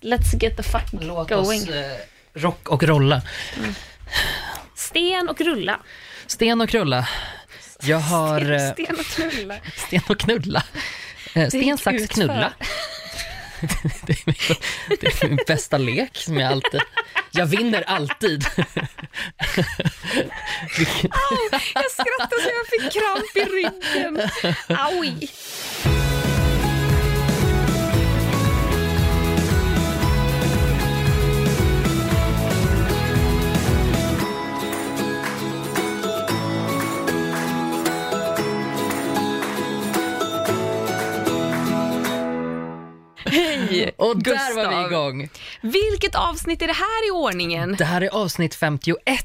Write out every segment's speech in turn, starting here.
let's get the fuck Låt going. oss eh, rock och rolla. Sten och rulla. Sten och krulla. Jag har... eh, Sten och knulla. Sten och knulla. Eh, Sten, sax, knulla. det, är min, det är min bästa lek som jag alltid... Jag vinner alltid. Vilken- Jag skrattade så jag fick kramp i ryggen. Aj. Hej och där var vi Gustav. igång. Vilket avsnitt är det här i ordningen? Det här är avsnitt 51. Ett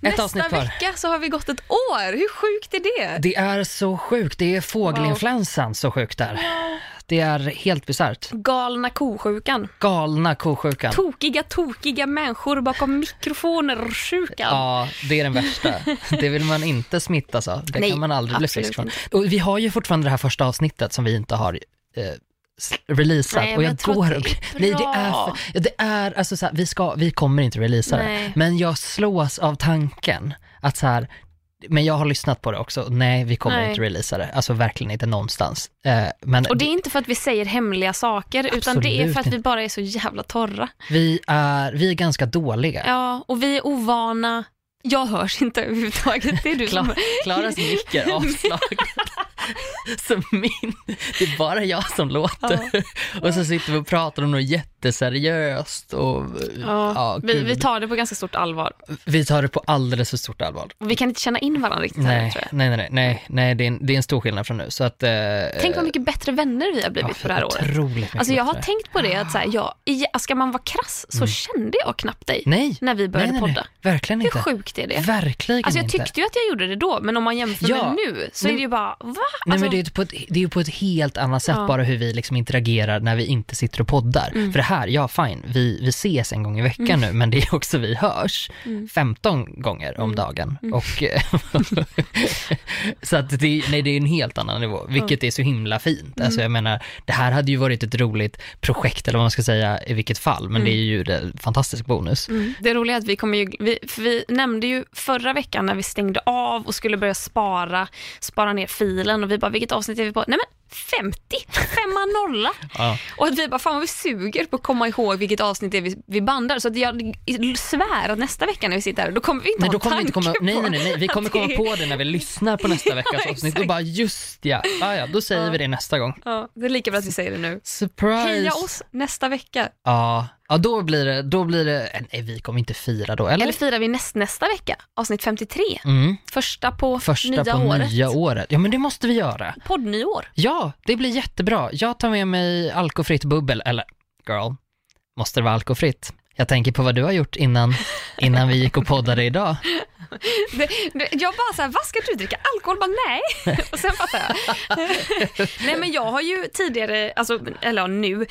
Nästa avsnitt kvar. vecka så har vi gått ett år. Hur sjukt är det? Det är så sjukt. Det är fågelinfluensan så sjukt där. Det är helt bisarrt. Galna kosjukan. Galna kosjukan. Tokiga, tokiga människor bakom mikrofoner-sjukan. Ja, det är den värsta. Det vill man inte smittas av. Det Nej, kan man aldrig bli frisk från. Och vi har ju fortfarande det här första avsnittet som vi inte har eh, releasat. Nej, och jag jag tror går och, det är Nej, det är, för, det är alltså så här, vi, ska, vi kommer inte releasa Nej. det. Men jag slås av tanken att så här, men jag har lyssnat på det också. Nej, vi kommer Nej. inte releasa det. Alltså verkligen inte någonstans. Eh, men Och det är inte för att vi säger hemliga saker, utan det är för att vi bara är så jävla torra. vi, är, vi är ganska dåliga. Ja, och vi är ovana. Jag hörs inte överhuvudtaget. Det är du som... Kla- Klaras mick är avslagen. Så min, det är bara jag som låter. Och så sitter vi och pratar om något jätteseriöst och ja, Ja, vi, vi tar det på ganska stort allvar. vi tar det på alldeles för stort allvar. Och vi kan inte känna in varandra riktigt Nej, tror jag. nej, nej, nej, nej det, är en, det är en stor skillnad från nu. Så att, eh, Tänk vad mycket bättre vänner vi har blivit på det här året. Mycket Alltså jag har bättre. tänkt på det, att så här, jag, ska man vara krass så kände jag knappt dig Nej, när vi började nej, nej, podda. nej, verkligen Hur inte. sjukt är det? Verkligen Alltså jag inte. tyckte ju att jag gjorde det då, men om man jämför Ja. med nu så Nej, är det ju bara, va? Nej Alltså, men det är, ju på ett, det är ju på ett helt annat sätt Ja. bara hur vi liksom interagerar när vi inte sitter och poddar. Mm. För det här, ja fine, vi, vi ses en gång i veckan nu, men det är också vi hörs Mm. 15 gånger om dagen. Och, eh, så att det, nej, det är en helt annan nivå, vilket är så himla fint. Alltså Mm. jag menar, det här hade ju varit ett roligt projekt, eller vad man ska säga, i vilket fall, men det är ju en fantastisk bonus. Mm. Det roliga är att vi kommer ju, vi, vi nämnde ju förra veckan när vi stängde av och skulle börja spara, spara ner filen och vi bara, vilket avsnitt är vi på? Nej men 50, femma nolla. Ja. Och att vi bara, fan vad vi suger på att komma ihåg vilket avsnitt det är vi, vi bandar. Så att jag svär att nästa vecka när vi sitter här, då kommer vi inte Nej, ha då kommer vi inte komma, nej, på nej, nej, vi kommer komma det- på det när vi lyssnar på nästa veckas Ja, avsnitt. Då bara, just ja, ja, ja då säger vi det nästa gång. Ja, det är lika bra att vi säger det nu. Surprise! Heja oss nästa vecka. Ja, ja då blir det, då blir det, nej vi kommer inte fira då, eller? Eller firar vi näst, nästa vecka, avsnitt 53. Mm, Första på första nya på året. nya året. Ja men det måste vi göra. Poddnyår. Ja, det blir jättebra. Jag tar med mig alkofritt bubbel, eller girl, måste det vara alkofritt? Jag tänker på vad du har gjort innan, innan vi gick och poddade idag. Det, det, jag bara såhär, vad ska du dricka? Alkohol? Bara, nej. Och sen fattar jag. nej men jag har ju tidigare, alltså, eller ja, nu,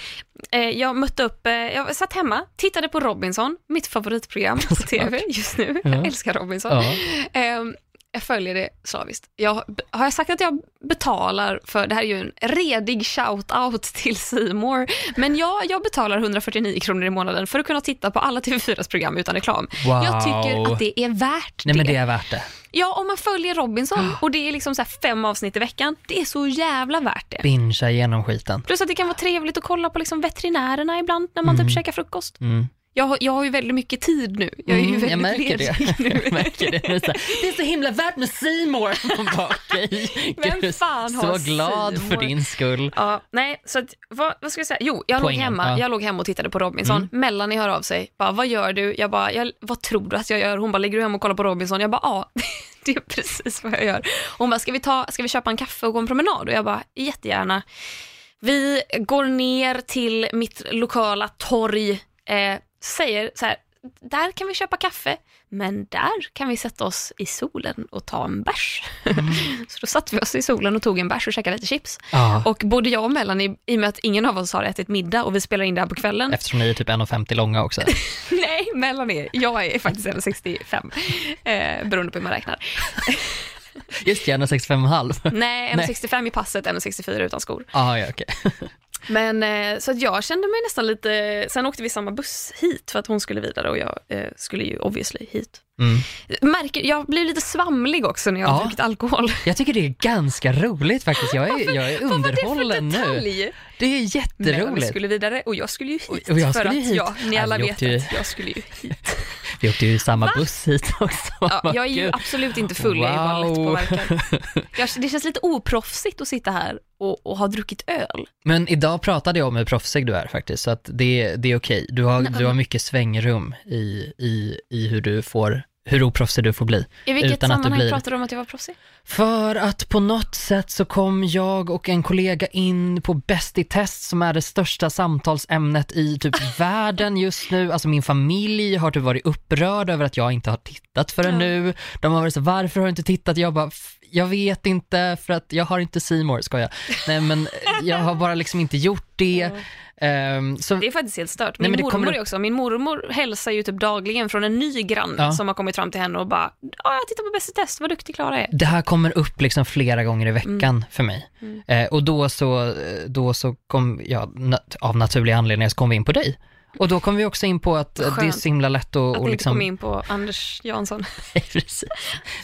eh, jag mötte upp, eh, jag satt hemma, tittade på Robinson, mitt favoritprogram på tv just nu. Jag älskar Robinson. Ja. Ehm, jag följer det slaviskt. Jag, har jag sagt att jag betalar för, det här är ju en redig shout-out till Seymour, men ja, jag betalar 149 kronor i månaden för att kunna titta på alla TV4s program utan reklam. Wow. Jag tycker att det är värt Nej det. men det är värt det. Ja, om man följer Robinson och det är liksom så fem avsnitt i veckan, det är så jävla värt det. Bingea igenom skiten. Plus att det kan vara trevligt att kolla på liksom veterinärerna ibland när man typ käkar frukost. Mm. Jag, har- jag har ju väldigt mycket tid nu. Jag är ju Mm, väldigt jag märker det. nu. Jag märker det. Det är så, himla värt med bara, okej. Vem fan har Så glad för din skull. Ja, nej, så att, vad, vad ska jag säga? Jo, jag låg, hemma, ja. Mm. jag låg hemma och tittade på Robinson. Melanie hör av sig. Bara, vad gör du? Jag bara, jag, vad tror du att jag gör? Hon bara, ligger du hemma och kollar på Robinson? Jag bara, ja, det är precis vad jag gör. Hon bara, ska vi, ta, ska vi köpa en kaffe och gå en promenad? Och jag bara, jättegärna. Vi går ner till mitt lokala torg, eh, säger så här, där kan vi köpa kaffe, men där kan vi sätta oss i solen och ta en bärs. så då satte vi oss i solen och tog en bärs och käkade lite chips. Ja, Och både jag och Melanie, i och med att ingen av oss har ätit middag och vi spelar in det här på kvällen. eftersom ni är typ 1,50 långa också. Nej, Melanie, jag är faktiskt 1,65 eh, beroende på hur man räknar. Just det, 1,65,5. Nej, 1,65 i passet, 1,64 utan skor. Ah, ja, okej. Men eh, så att jag kände mig nästan lite, sen åkte vi samma buss hit för att hon skulle vidare och jag eh, skulle ju obviously hit. Mm. Märker, jag blir lite svamlig också när jag har Ja. druckit alkohol. Jag tycker det är ganska roligt faktiskt. Jag är, jag är var det underhållen för nu. Det är Men vi jätteroligt. skulle vidare och jag skulle ju hit. Och jag för att hit. Ja, ni alla vet ju- att jag skulle ju hit. Vi åkte ju i samma buss hit också. Ja, jag är ju absolut inte full, jag är bara Wow. lättpåverkad. Jag, det känns lite oproffsigt att sitta här och, och ha druckit öl. Men idag pratade jag om hur proffsig du är faktiskt, så att det, det är okej. Du har, du har mycket svängrum i, i, i hur du får, hur oproffsig du får bli. I vilket Utan att du sammanhang blir- pratar du om att jag var proffsig? För att på något sätt så kom jag och en kollega in på Bäst i test som är det största samtalsämnet i typ världen just nu. Alltså min familj har typ varit upprörd över att jag inte har tittat förrän Ja. nu. De har varit så varför har du inte tittat? Jag bara, "F- jag vet inte för att jag har inte More, ska jag. Nej men jag har bara liksom inte gjort det. Ehm, så Det är faktiskt helt stört. Nej, Min men det mormor kommer också, min mormor hälsar ju typ dagligen från en ny granne Ja. som har kommit fram till henne och bara, ja jag tittar på Bäst i test, vad duktig Klara är. det här kommer upp liksom flera gånger i veckan Mm. för mig. Eh, och då så, då så kom, ja, av naturliga anledningar så kom vi in på dig. Och då kom vi också in på att eh, det är Skönt. så himla lätt att, Att och inte liksom... komma in på Anders Jansson. Precis.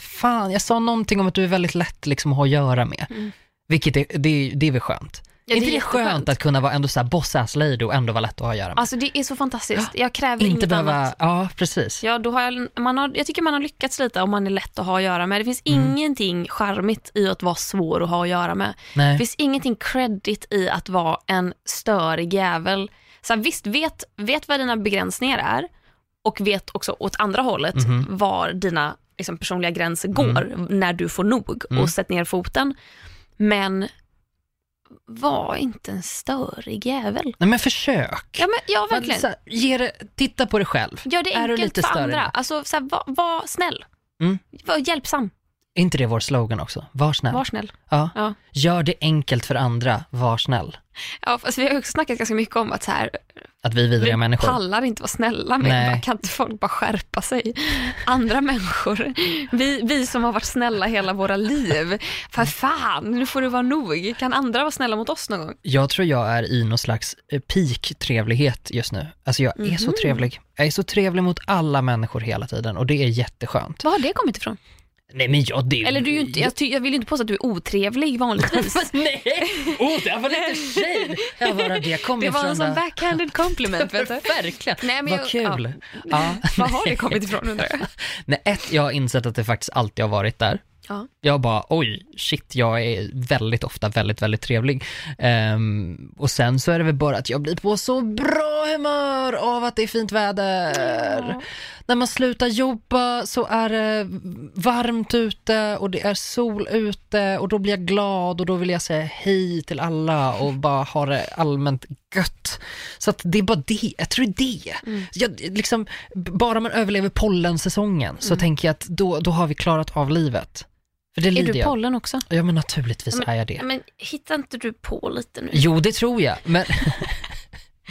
Fan, jag sa någonting om att du är väldigt lätt liksom att ha att göra med. Mm. Vilket är, det, det är väl skönt? Ja, är inte det det skönt att kunna vara ändå så här boss ass lady och ändå vara lätt att ha att göra med? Alltså det är så fantastiskt, jag kräver inte inget behöva, annat. ja precis. Ja, då har jag, man har, jag tycker man har lyckats lite om man är lätt att ha att göra med. Det finns Mm. ingenting charmigt i att vara svår att ha att göra med. Det Nej. finns ingenting credit i att vara en störig jävel. Så här, visst, vet, vet vad dina begränsningar är och vet också åt andra hållet Mhm. var dina liksom, personliga gränser går när du får nog Mm. och sätt ner foten. Men var inte en störig jävel. Nej men försök. Ja, men, ja Men verkligen. så här, ge det, titta på det själv. Gör det är du enkelt lite för större andra. Alltså, så här, var, var snäll. Mm. Var hjälpsam. Är inte det vår slogan också? Var snäll. Var snäll. Ja. Ja. Gör det enkelt för andra, var snäll. Ja, fast vi har också snackat ganska mycket om att så här, Att vi är vidriga vi människor. pallar inte vara snälla med. Bara, kan inte folk bara skärpa sig? Andra människor, vi, vi som har varit snälla hela våra liv. För fan, nu får det vara nog. Kan andra vara snälla mot oss någon gång? Jag tror jag är i någon slags eh, peak-trevlighet just nu. Alltså jag är så Mhm. trevlig. Jag är så trevlig mot alla människor hela tiden och det är jätteskönt. Var har det kommit ifrån? Nej men jag, det Eller du är ju inte, jag, ty, jag vill ju inte påstå att du är otrevlig vanligtvis. Nej! Oh, det var lite shade! Ja, bara det kommer Det var en sån backhanded compliment. Vet du? Verkligen, Nej, men vad jag- kul. Ja. Var har det kommit ifrån undrar jag? Nej, ett, jag har insett att det faktiskt alltid har varit där. Ja. Jag bara, oj, shit, jag är väldigt ofta väldigt, väldigt trevlig. Ehm, och sen så är det väl bara att jag blir på så bra humör av att det är fint väder. Ja. När man slutar jobba så är det varmt ute och det är sol ute och då blir jag glad och då vill jag säga hej till alla och bara ha det allmänt gött. Så att det är bara det, jag tror det är det. Mm. Jag, liksom, bara man överlever pollensäsongen så tänker jag att då, då har vi klarat av livet. För det Är du jag. pollen också? Ja men naturligtvis men- är jag det. Men hittar inte du på lite nu? Jo, det tror jag, men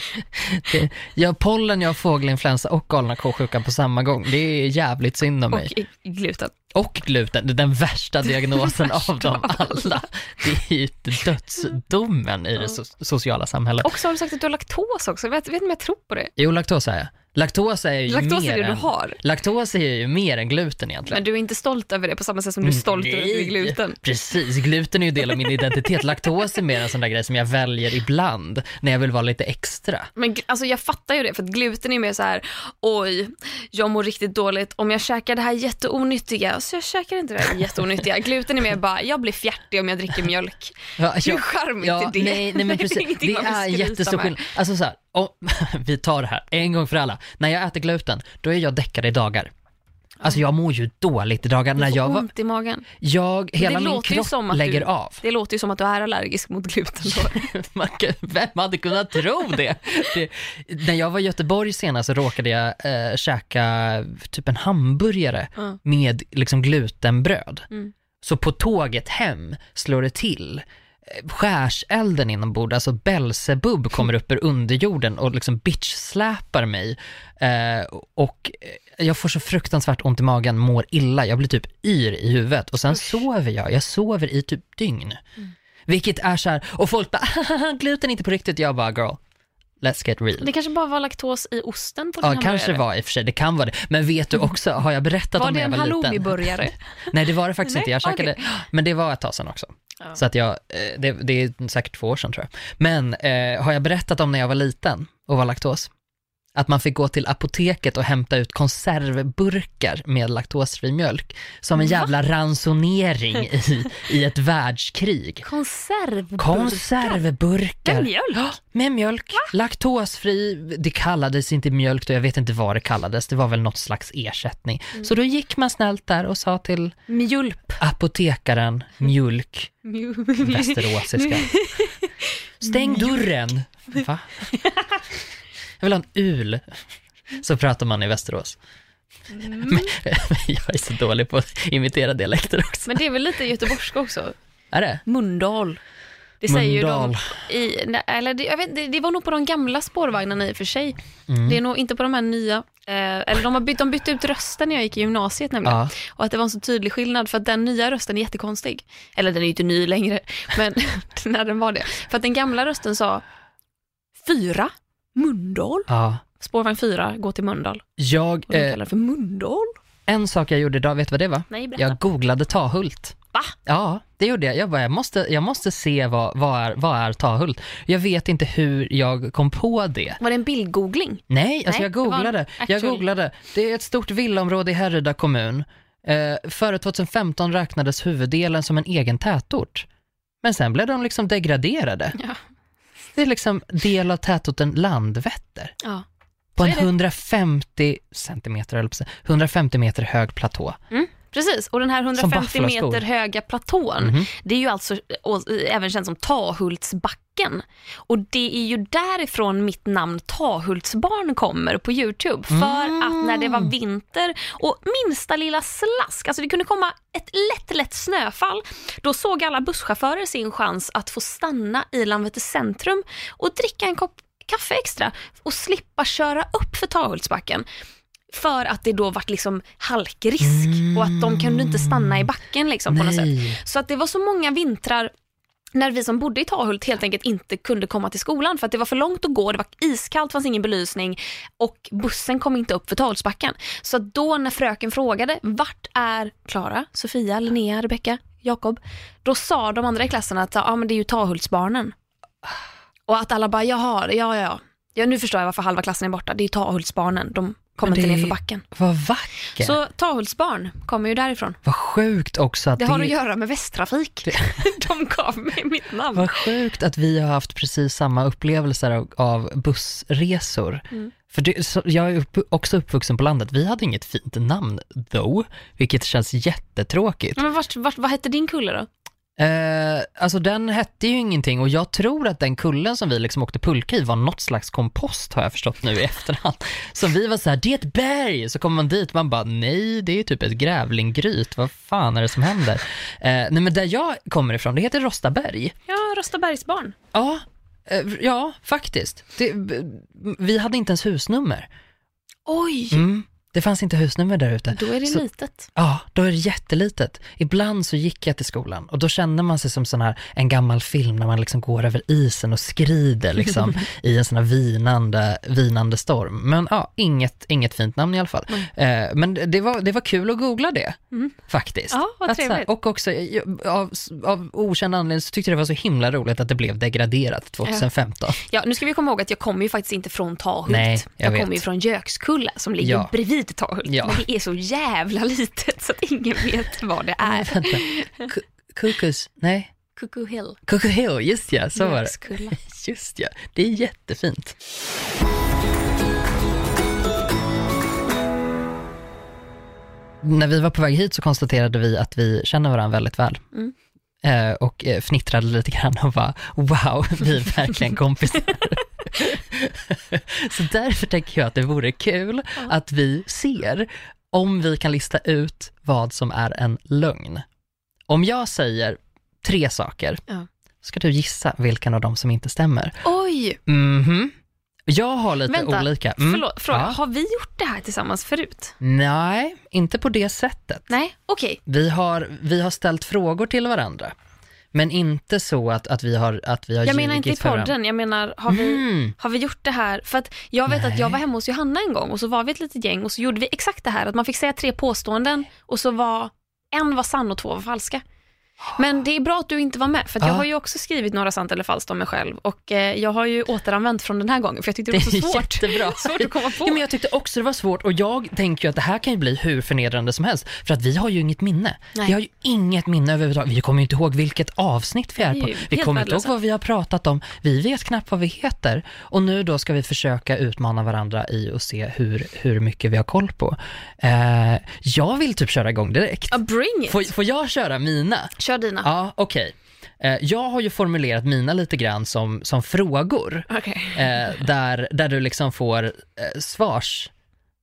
det, jag pollen, jag har fågelinfluensa och galna ko-sjukan på samma gång. Det är jävligt synd om mig. Och gluten. Och gluten, det är den värsta diagnosen värsta av dem alla. alla. Det är ju dödsdomen i det so- sociala samhället. Och så har du sagt att du har laktos också. Jag vet, vet inte om jag tror på det. Jo, laktos är jag. Laktos är ju Laktos mer är det du än, har. Laktos är ju mer än gluten egentligen. Men du är inte stolt över det på samma sätt som du är stolt över att du är gluten. Precis, gluten är ju del av min identitet. Laktos är mer en sån där grej som jag väljer ibland när jag vill vara lite extra. Men alltså jag fattar ju det, för att gluten är mer så här, oj, jag mår riktigt dåligt om jag käkar det här jätteonyttiga, så jag käkar inte det här jätteonyttiga. gluten är mer bara, jag blir fjärtig om jag dricker mjölk. Ja, Hur charmigt ja, är det? Nej, nej men precis. Det man vill är jättestor skillnad. Alltså så här, om, vi tar det här en gång för alla. När jag äter gluten, då är jag däckare i dagar. Alltså jag mår ju dåligt i dagar. Du När får jag var, ont i magen. jag, hela min kropp lägger du- av. Det låter ju som att du är allergisk mot gluten då. Man kan- Vem hade kunnat tro det? det? När jag var i Göteborg senast så råkade jag eh, käka typ en hamburgare Ja. med liksom glutenbröd. Mm. Så på tåget hem slår det till. Skärselden inombords, alltså Belsebub kommer upp ur underjorden och liksom bitch-släpar mig. Eh, och eh, jag får så fruktansvärt ont i magen, mår illa, jag blir typ yr i huvudet och sen sover jag, jag sover i typ dygn. Mm. Vilket är så här, och folk bara gluten är inte på riktigt. Jag bara girl, let's get real. Det kanske bara var laktos i osten på din Ja, kanske var i och för sig, det kan vara det. Men vet du också, har jag berättat Var om det när jag en var liten? halloumiburgare? Nej, det var det faktiskt Nej, inte. Jag käkade, men det var ett tag sedan också. Ja. Så att jag, eh, det, det är säkert två år sedan tror jag. Men eh, har jag berättat om när jag var liten och var laktos? Att man fick gå till apoteket och hämta ut konservburkar med laktosfri mjölk som en Va? jävla ransonering i, i ett världskrig. Konservburkar? Konservburkar. Med mjölk? Med mjölk, laktosfri, det kallades inte mjölk då, jag vet inte vad det kallades, det var väl något slags ersättning. Mm. Så då gick man snällt där och sa till Mjölp. apotekaren, mjölk, västeråsiska. Stäng dörren! Va? Jag vill ha en ul. Så pratar man i Västerås. Mm. Men, jag är så dålig på att imitera dialekter också. Men det är väl lite göteborgska också? Är det? Mundal. Det säger ju de Mundal. i, nej, eller det, jag vet, det, det var nog på de gamla spårvagnarna i och för sig. Mm. Det är nog inte på de här nya. Eh, eller de har bytt, de bytte ut rösten när jag gick i gymnasiet nämligen. Ja. Och att det var en så tydlig skillnad för att den nya rösten är jättekonstig. Eller den är ju inte ny längre, men när den var det. För att den gamla rösten sa fyra, Mundal. ja. Spårvagn fyra, gå till Mölndal. Jag, Och de eh, kallar det för Mölndal. en sak jag gjorde idag, vet du vad det var? Nej, berätta. Jag googlade Tahult. Va? Ja, det gjorde jag. Jag bara, jag måste, jag måste se vad, vad, är, vad är Tahult. Jag vet inte hur jag kom på det. Var det en bildgoogling? Nej, alltså Nej, jag googlade. Jag googlade. Det är ett stort villaområde i Härryda kommun. Eh, före 2015 räknades huvuddelen som en egen tätort. Men sen blev de liksom degraderade. Ja. Det är liksom del av tätorten Landvetter. ja. På en är det. 150 centimeter, eller 150 meter hög platå. Precis, och den här 150 Buffalo-skor. meter höga platån, Mhm. det är ju alltså även känt som Tahultsbacken. Och det är ju därifrån mitt namn Tahultsbarn kommer på Youtube. För Mm. att när det var vinter och minsta lilla slask, alltså det kunde komma ett lätt, lätt snöfall, då såg alla busschaufförer sin chans att få stanna i Landvetter centrum och dricka en kopp kaffe extra och slippa köra upp för Tahultsbacken. För att det då vart liksom halkrisk och att de kunde inte stanna i backen liksom på något sätt. Så att det var så många vintrar när vi som bodde i Tahult helt enkelt inte kunde komma till skolan för att det var för långt att gå, det var iskallt, fanns ingen belysning och bussen kom inte upp för Tahultsbacken. Så då när fröken frågade vart är Klara, Sofia, Linnea, Rebecka, Jakob, då sa de andra i klassen att ah, men det är ju Tahultsbarnen. Och att alla bara jaha, ja ja ja. Ja, nu förstår jag varför halva klassen är borta. Det är ju Tahultsbarnen. De kommer Men inte det- ner för backen. Vad vackert. Så Tahultsbarn kommer ju därifrån. Vad sjukt också att Det har att göra med Västtrafik. De gav mig mitt namn. Vad sjukt att vi har haft precis samma upplevelser av, av bussresor. Mm. För det, så, jag är upp, också uppvuxen på landet. Vi hade inget fint namn though, vilket känns jättetråkigt. Men vart, vart, vad hette din kulle då? Eh, alltså den hette ju ingenting och jag tror att den kullen som vi liksom åkte pulka i var något slags kompost har jag förstått nu i efterhand. Så vi var så här, det är ett berg! Så kommer man dit man bara, nej det är typ ett grävlinggryt, vad fan är det som händer? Eh, nej men där jag kommer ifrån, det heter Rostaberg. Ja, Rostabergsbarn. Ja, eh, ja faktiskt. Det, vi hade inte ens husnummer. Oj, Mm. Det fanns inte husnummer där ute. då är det Så- litet. Ja, då är det jättelitet. Ibland så gick jag till skolan och då kände man sig som sån här, en gammal film när man liksom går över isen och skrider liksom i en sån här vinande, vinande storm. Men ja, inget, inget fint namn i alla fall. Eh, men det var, det var kul att googla det, Mm. faktiskt. Ja, vad Att så här- trevligt. och också, jag- av, av okänd anledning så tyckte jag det var så himla roligt att det blev degraderat 2015. Ja, nu ska vi komma ihåg att jag kommer ju faktiskt inte från Tahult. Nej, jag vet. kommer ju från Gökskulla som ligger Ja. bredvid Tahult. Ja. Men det är så jävla litet så att ingen vet vad det är. Ku- Kukus, nej, Cuckoo Hill. Cuckoo Hill, just ja, så var det. Just ja, det är jättefint. När vi var på väg hit så konstaterade vi att vi känner varandra väldigt väl. Mm. Eh, och eh, fnittrade lite grann och bara, wow, vi är verkligen kompisar. så därför tänker jag att det vore kul att vi ser om vi kan lista ut vad som är en lögn. Om jag säger tre saker, Ja. ska du gissa vilken av dem som inte stämmer. Oj, Mhm. Jag har lite vänta. olika. Mm. Förlåt, fråga. Ja. Har vi gjort det här tillsammans förut? Nej, inte på det sättet. Nej, okej. Vi har, vi har ställt frågor till varandra. Men inte så att, att vi har, att vi har Jag menar inte i varandra. podden, jag menar har vi, Mm. har vi gjort det här? För att jag vet att Nej. jag var hemma hos Johanna en gång och så var vi ett litet gäng och så gjorde vi exakt det här att man fick säga tre påståenden och så var en var sann och två var falska. Men det är bra att du inte var med för jag Ja. har ju också skrivit några sant eller falskt om mig själv och eh, jag har ju återanvänt från den här gången för jag tyckte det var så svårt. jättebra. Svårt att komma på. Ja, men jag tyckte också det var svårt och jag tänker ju att det här kan ju bli hur förnedrande som helst för att vi har ju inget minne. Nej. Vi har ju inget minne överhuvudtaget. Vi kommer ju inte ihåg vilket avsnitt vi är på. Vi kommer inte ihåg vad vi har pratat om. Vi vet knappt vad vi heter och nu då ska vi försöka utmana varandra i att se hur, hur mycket vi har koll på. Eh, jag vill typ köra igång direkt. Bring it! Får, får jag köra mina? Kör dina. Ja, okej. Eh, jag har ju formulerat mina lite grann som, som frågor. Okej. eh, där, där du liksom får eh, svars,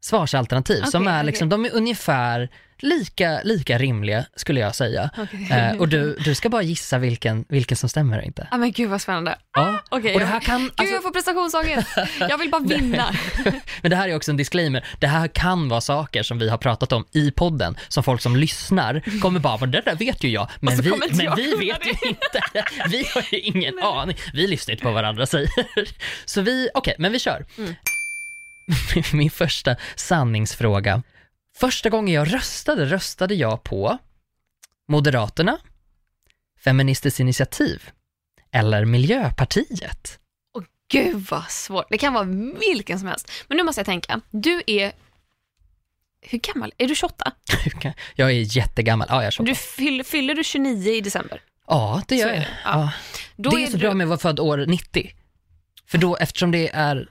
svarsalternativ som Okej, är liksom, de är ungefär lika, lika rimliga skulle jag säga. Okej. Eh, och du, du ska bara gissa vilken, vilken som stämmer och inte. Ja men gud vad spännande. Ja. Okej, Och det här kan, Gud alltså, jag får prestationsångest. Jag vill bara vinna. men det här är också en disclaimer, det här kan vara saker som vi har pratat om i podden, som folk som lyssnar kommer bara, "Men det där vet ju jag, men vi, men jag vi vet ju inte. Vi har ju ingen aning, vi lyssnar inte på vad varandra säger. Så vi, okej, men vi kör. Mm. Min första sanningsfråga. Första gången jag röstade, röstade jag på Moderaterna, Feministiskt initiativ eller Miljöpartiet? Gud vad svårt. Det kan vara vilken som helst. Men nu måste jag tänka. Du är... Hur gammal? Är du 28? Jag är jättegammal, ja jag är så. Du fyll, fyller du 29 i december? Ja, det gör är jag. det, ja. Ja. Det är, så du... bra med att vara född år 90. För då, eftersom det är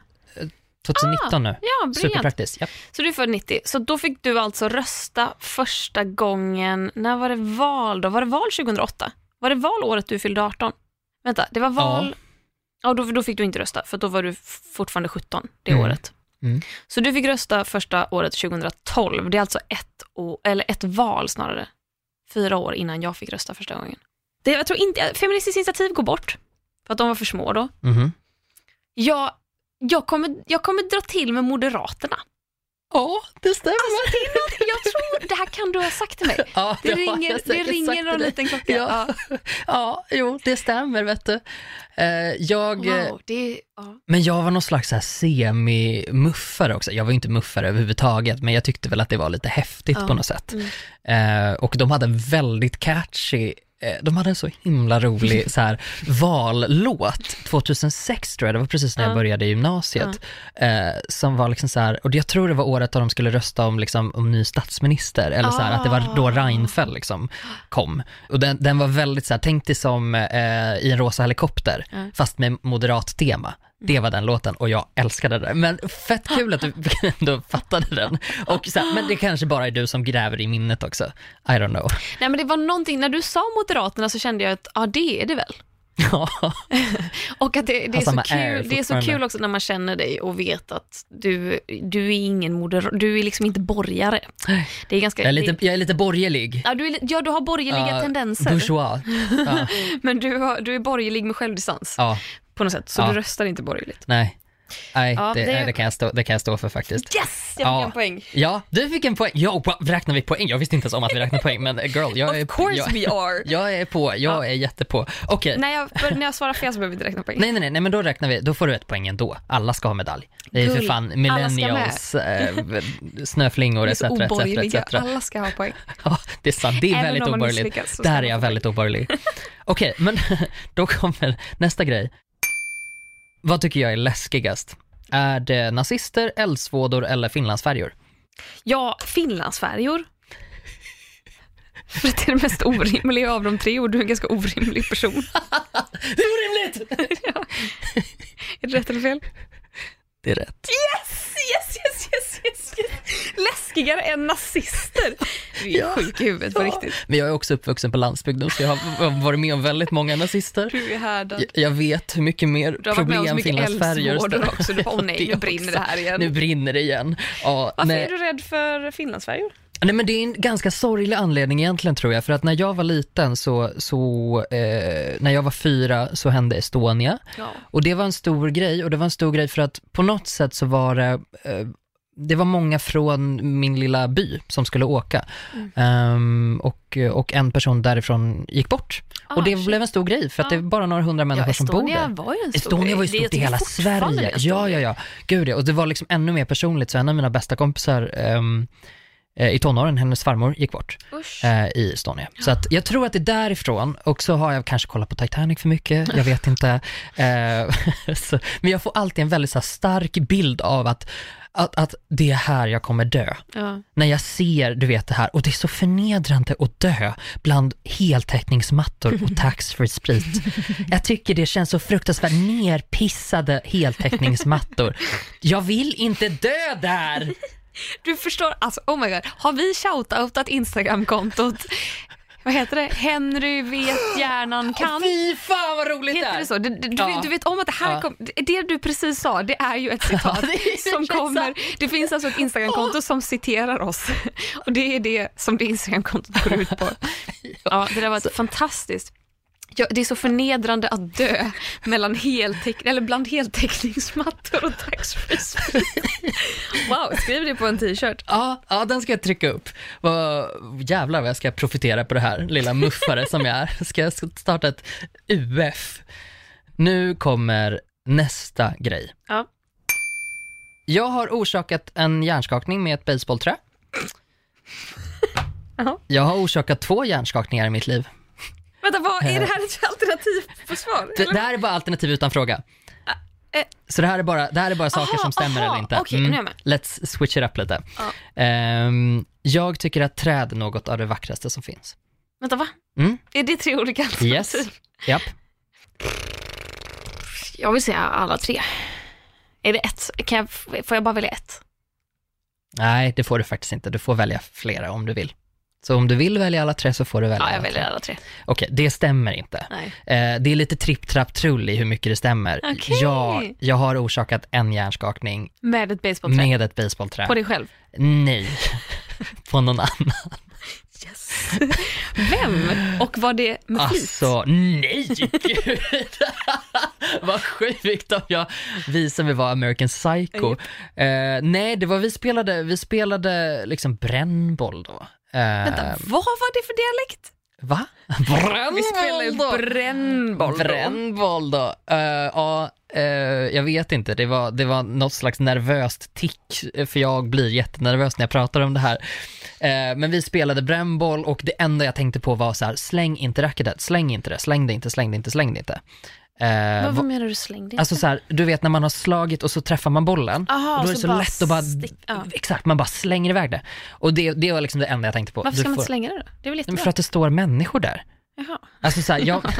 eh, 2019 nu, Ja, superpraktiskt. Ja. Så du är född 90. Så då fick du alltså rösta första gången, när var det val då? Var det val 2008? Var det val året du fyllde 18? Vänta, det var val... Ja, då, då fick du inte rösta, för då var du fortfarande 17 det Mm. året. Mm. Så du fick rösta första året 2012. Det är alltså ett, år, eller ett val snarare. Fyra år innan jag fick rösta första gången. Det, jag tror inte, Feministiskt initiativ går bort, för att de var för små då. Mhm. Jag, jag, kommer, jag kommer dra till med Moderaterna. Ja, det stämmer. Alltså, det, något, jag tror, det här kan du ha sagt till mig. ja, Det har ringer, det ringer någon dig. liten klocka. Ja. Ja. Ja, jo, det stämmer vet du. Eh, jag, eh, Wow, det är, ja. Men jag var någon slags semi-muffare också. Jag var inte muffare överhuvudtaget, men jag tyckte väl att det var lite häftigt Ja. på något sätt. Mm. Eh, och de hade en väldigt catchy eh, de hade en så himla rolig så här, vallåt, 2006 tror jag, det var precis när jag Ja. började gymnasiet, eh, som var liksom så här, och jag tror det var året då de skulle rösta om, liksom, om ny statsminister, eller så här, att det var då Ah. Reinfeldt liksom kom. Och den, den var väldigt så här, tänk dig som eh, i en rosa helikopter, Ja. fast med moderat tema. Det var den låten och jag älskade den. Men fett kul att du ändå fattade den. Och så här, men det kanske bara är du som gräver i minnet också. I don't know. Nej men det var någonting, när du sa Moderaterna så kände jag att ja det är det väl. Ja, Och att det, det, är, så kul, det är så kul också när man känner dig och vet att du, du är ingen moderat, du är liksom inte borgare. Det är ganska... jag är lite, det, jag är lite borgerlig. ja, du är, ja, du har borgerliga Ja, tendenser, Bourgeois. Ja, men du, har, du är borgerlig med självdistans ja, på något sätt, så Ja. du röstar inte borgerligt. nej. Nej, Ja, det, det- det, kan jag stå, det kan jag stå för faktiskt. Yes! Jag fick Ja. en poäng. Ja, du fick en poäng. Ja, räknar vi poäng? Jag visste inte ens om att vi räknar poäng, men girl, jag är, Of course jag, we are. jag är på, jag Ja. är jättepå. Okej, När, jag, när jag svarar fel så behöver vi inte räkna poäng. Nej, nej, nej, nej, men då räknar vi, då får du ett poäng ändå. Alla ska ha medalj. Det är ju för fan millennials, eh, snöflingor etc. etc, etc. alla ska ha poäng. Ja, det är sant. Det är Även väldigt oborgerligt. Där är jag väldigt oborgerlig. Okej, men då kommer nästa grej. Vad tycker jag är läskigast? Är det nazister, eldsvådor eller finlandsfärjor? Ja, Finlandsfärjor. För det är det mest orimliga av de tre och du är en ganska orimlig person. Det är orimligt! Är det rätt eller fel? Det är rätt. Yes, yes. Läskigare än nazister. Du är Ja. sjuk i huvudet på riktigt. Men jag är också uppvuxen på landsbygden så jag har varit med om väldigt många nazister. Du är härdad. Jag- Jag vet hur mycket mer problem finlandsfärjor eldsvådor också. Du bara, åh nej, nu brinner det här igen. Nu brinner det igen. Ja, Varför nej. är du rädd för Finlandsfärjor? Nej men det är en ganska sorglig anledning egentligen tror jag, för att när jag var liten så, så eh, när jag var fyra så hände Estonia Ja. och det var en stor grej och det var en stor grej för att på något sätt så var det, eh, det var många från min lilla by som skulle åka. Ehm, och, och en person därifrån gick bort. Ah, och det shit. blev en stor grej, för att Ja. det är bara några hundra människor Ja, som bor där. var ju en stor Estonia var ju stort i hela Sverige. Ja, ja, ja. Gud ja. Och det var liksom ännu mer personligt, så en av mina bästa kompisar eh, i tonåren, hennes farmor gick bort eh, i Estonia. Så att jag tror att det är därifrån, och så har jag kanske kollat på Titanic för mycket, jag vet inte. Eh, så, men jag får alltid en väldigt så här, stark bild av att, att, att det är här jag kommer dö. Ja. När jag ser, du vet det här, och det är så förnedrande att dö bland heltäckningsmattor och taxfree sprit. Jag tycker det känns så fruktansvärt nerpissade heltäckningsmattor. Jag vill inte dö där! Du förstår, alltså oh my god, har vi shoutoutat Instagramkontot? Vad heter det? Henry vet hjärnan kan. Fy fan vad roligt Heter det så? Du, du, Ja. du vet om att det här Ja. kom, det du precis sa, det är ju ett citat Ja, det är som kommer. Det finns alltså ett Instagramkonto som citerar oss och det är det som det Instagramkontot går ut på. Ja, det där var ett fantastiskt. Ja, det är så förnedrande att dö mellan heltäck eller bland heltäckningsmattor och taxfree. Wow, skriv det på en t-shirt. Ja, ja, den ska jag trycka upp. Vad, jävlar vad jag ska profitera på det här, lilla muffare som jag är. Ska jag starta ett UF? Nu kommer nästa grej. Ja. Jag har orsakat en hjärnskakning med ett baseballträ. Jaha. Jag har orsakat två hjärnskakningar i mitt liv. Vänta, vad, är det här ett alternativ på svar? Det, det här är bara alternativ utan fråga. eh. Så det här är bara, det här är bara saker Aha, som stämmer aha, eller inte. Mm. jag med. Let's switch it up lite. Ja. Ehm, jag tycker att träd är något av det vackraste som finns. Vänta, va? Mm. Är det tre olika alternativ? Yes. Japp. Jag vill säga alla tre. Är det ett? Kan jag, får jag bara välja ett? Nej, det får du faktiskt inte. Du får välja flera om du vill. Så om du vill välja alla tre så får du välja Ja, jag alla väljer tre. alla tre. Okej, det stämmer inte. Eh, det är lite tripp, trapp, trull i hur mycket det stämmer. Okej. Jag, jag har orsakat en hjärnskakning Med ett basebollträ. med ett basebollträ. På dig själv? Nej, på någon annan. Yes. Vem? Och var det med flit? Alltså, nej gud! Vad sjukt om jag visar mig vara American Psycho. Eh, nej, det var vi spelade, vi spelade liksom brännboll då. Eh, Vänta, vad var det för dialekt? Va? Brännboll Vi då? brännboll då. Brännboll då? Eh, ja, eh, jag vet inte. Det var, det var något slags nervöst tick, för jag blir jättenervös när jag pratar om det här. Eh, men vi spelade brännboll och det enda jag tänkte på var så här, släng inte racketet, släng inte det, släng det inte, släng det inte, släng det inte. Eh, Vad, va- vad menar du slängde? Alltså så här, du vet när man har slagit och så träffar man bollen. Aha, och då är det så så lätt att bara, stick- ja. exakt, man bara slänger iväg det. Och det, det var liksom det enda jag tänkte på. Varför Du ska man får- inte slänga det då? Det är väl jättebra? För att det står människor där. Jaha. Alltså så här, jag,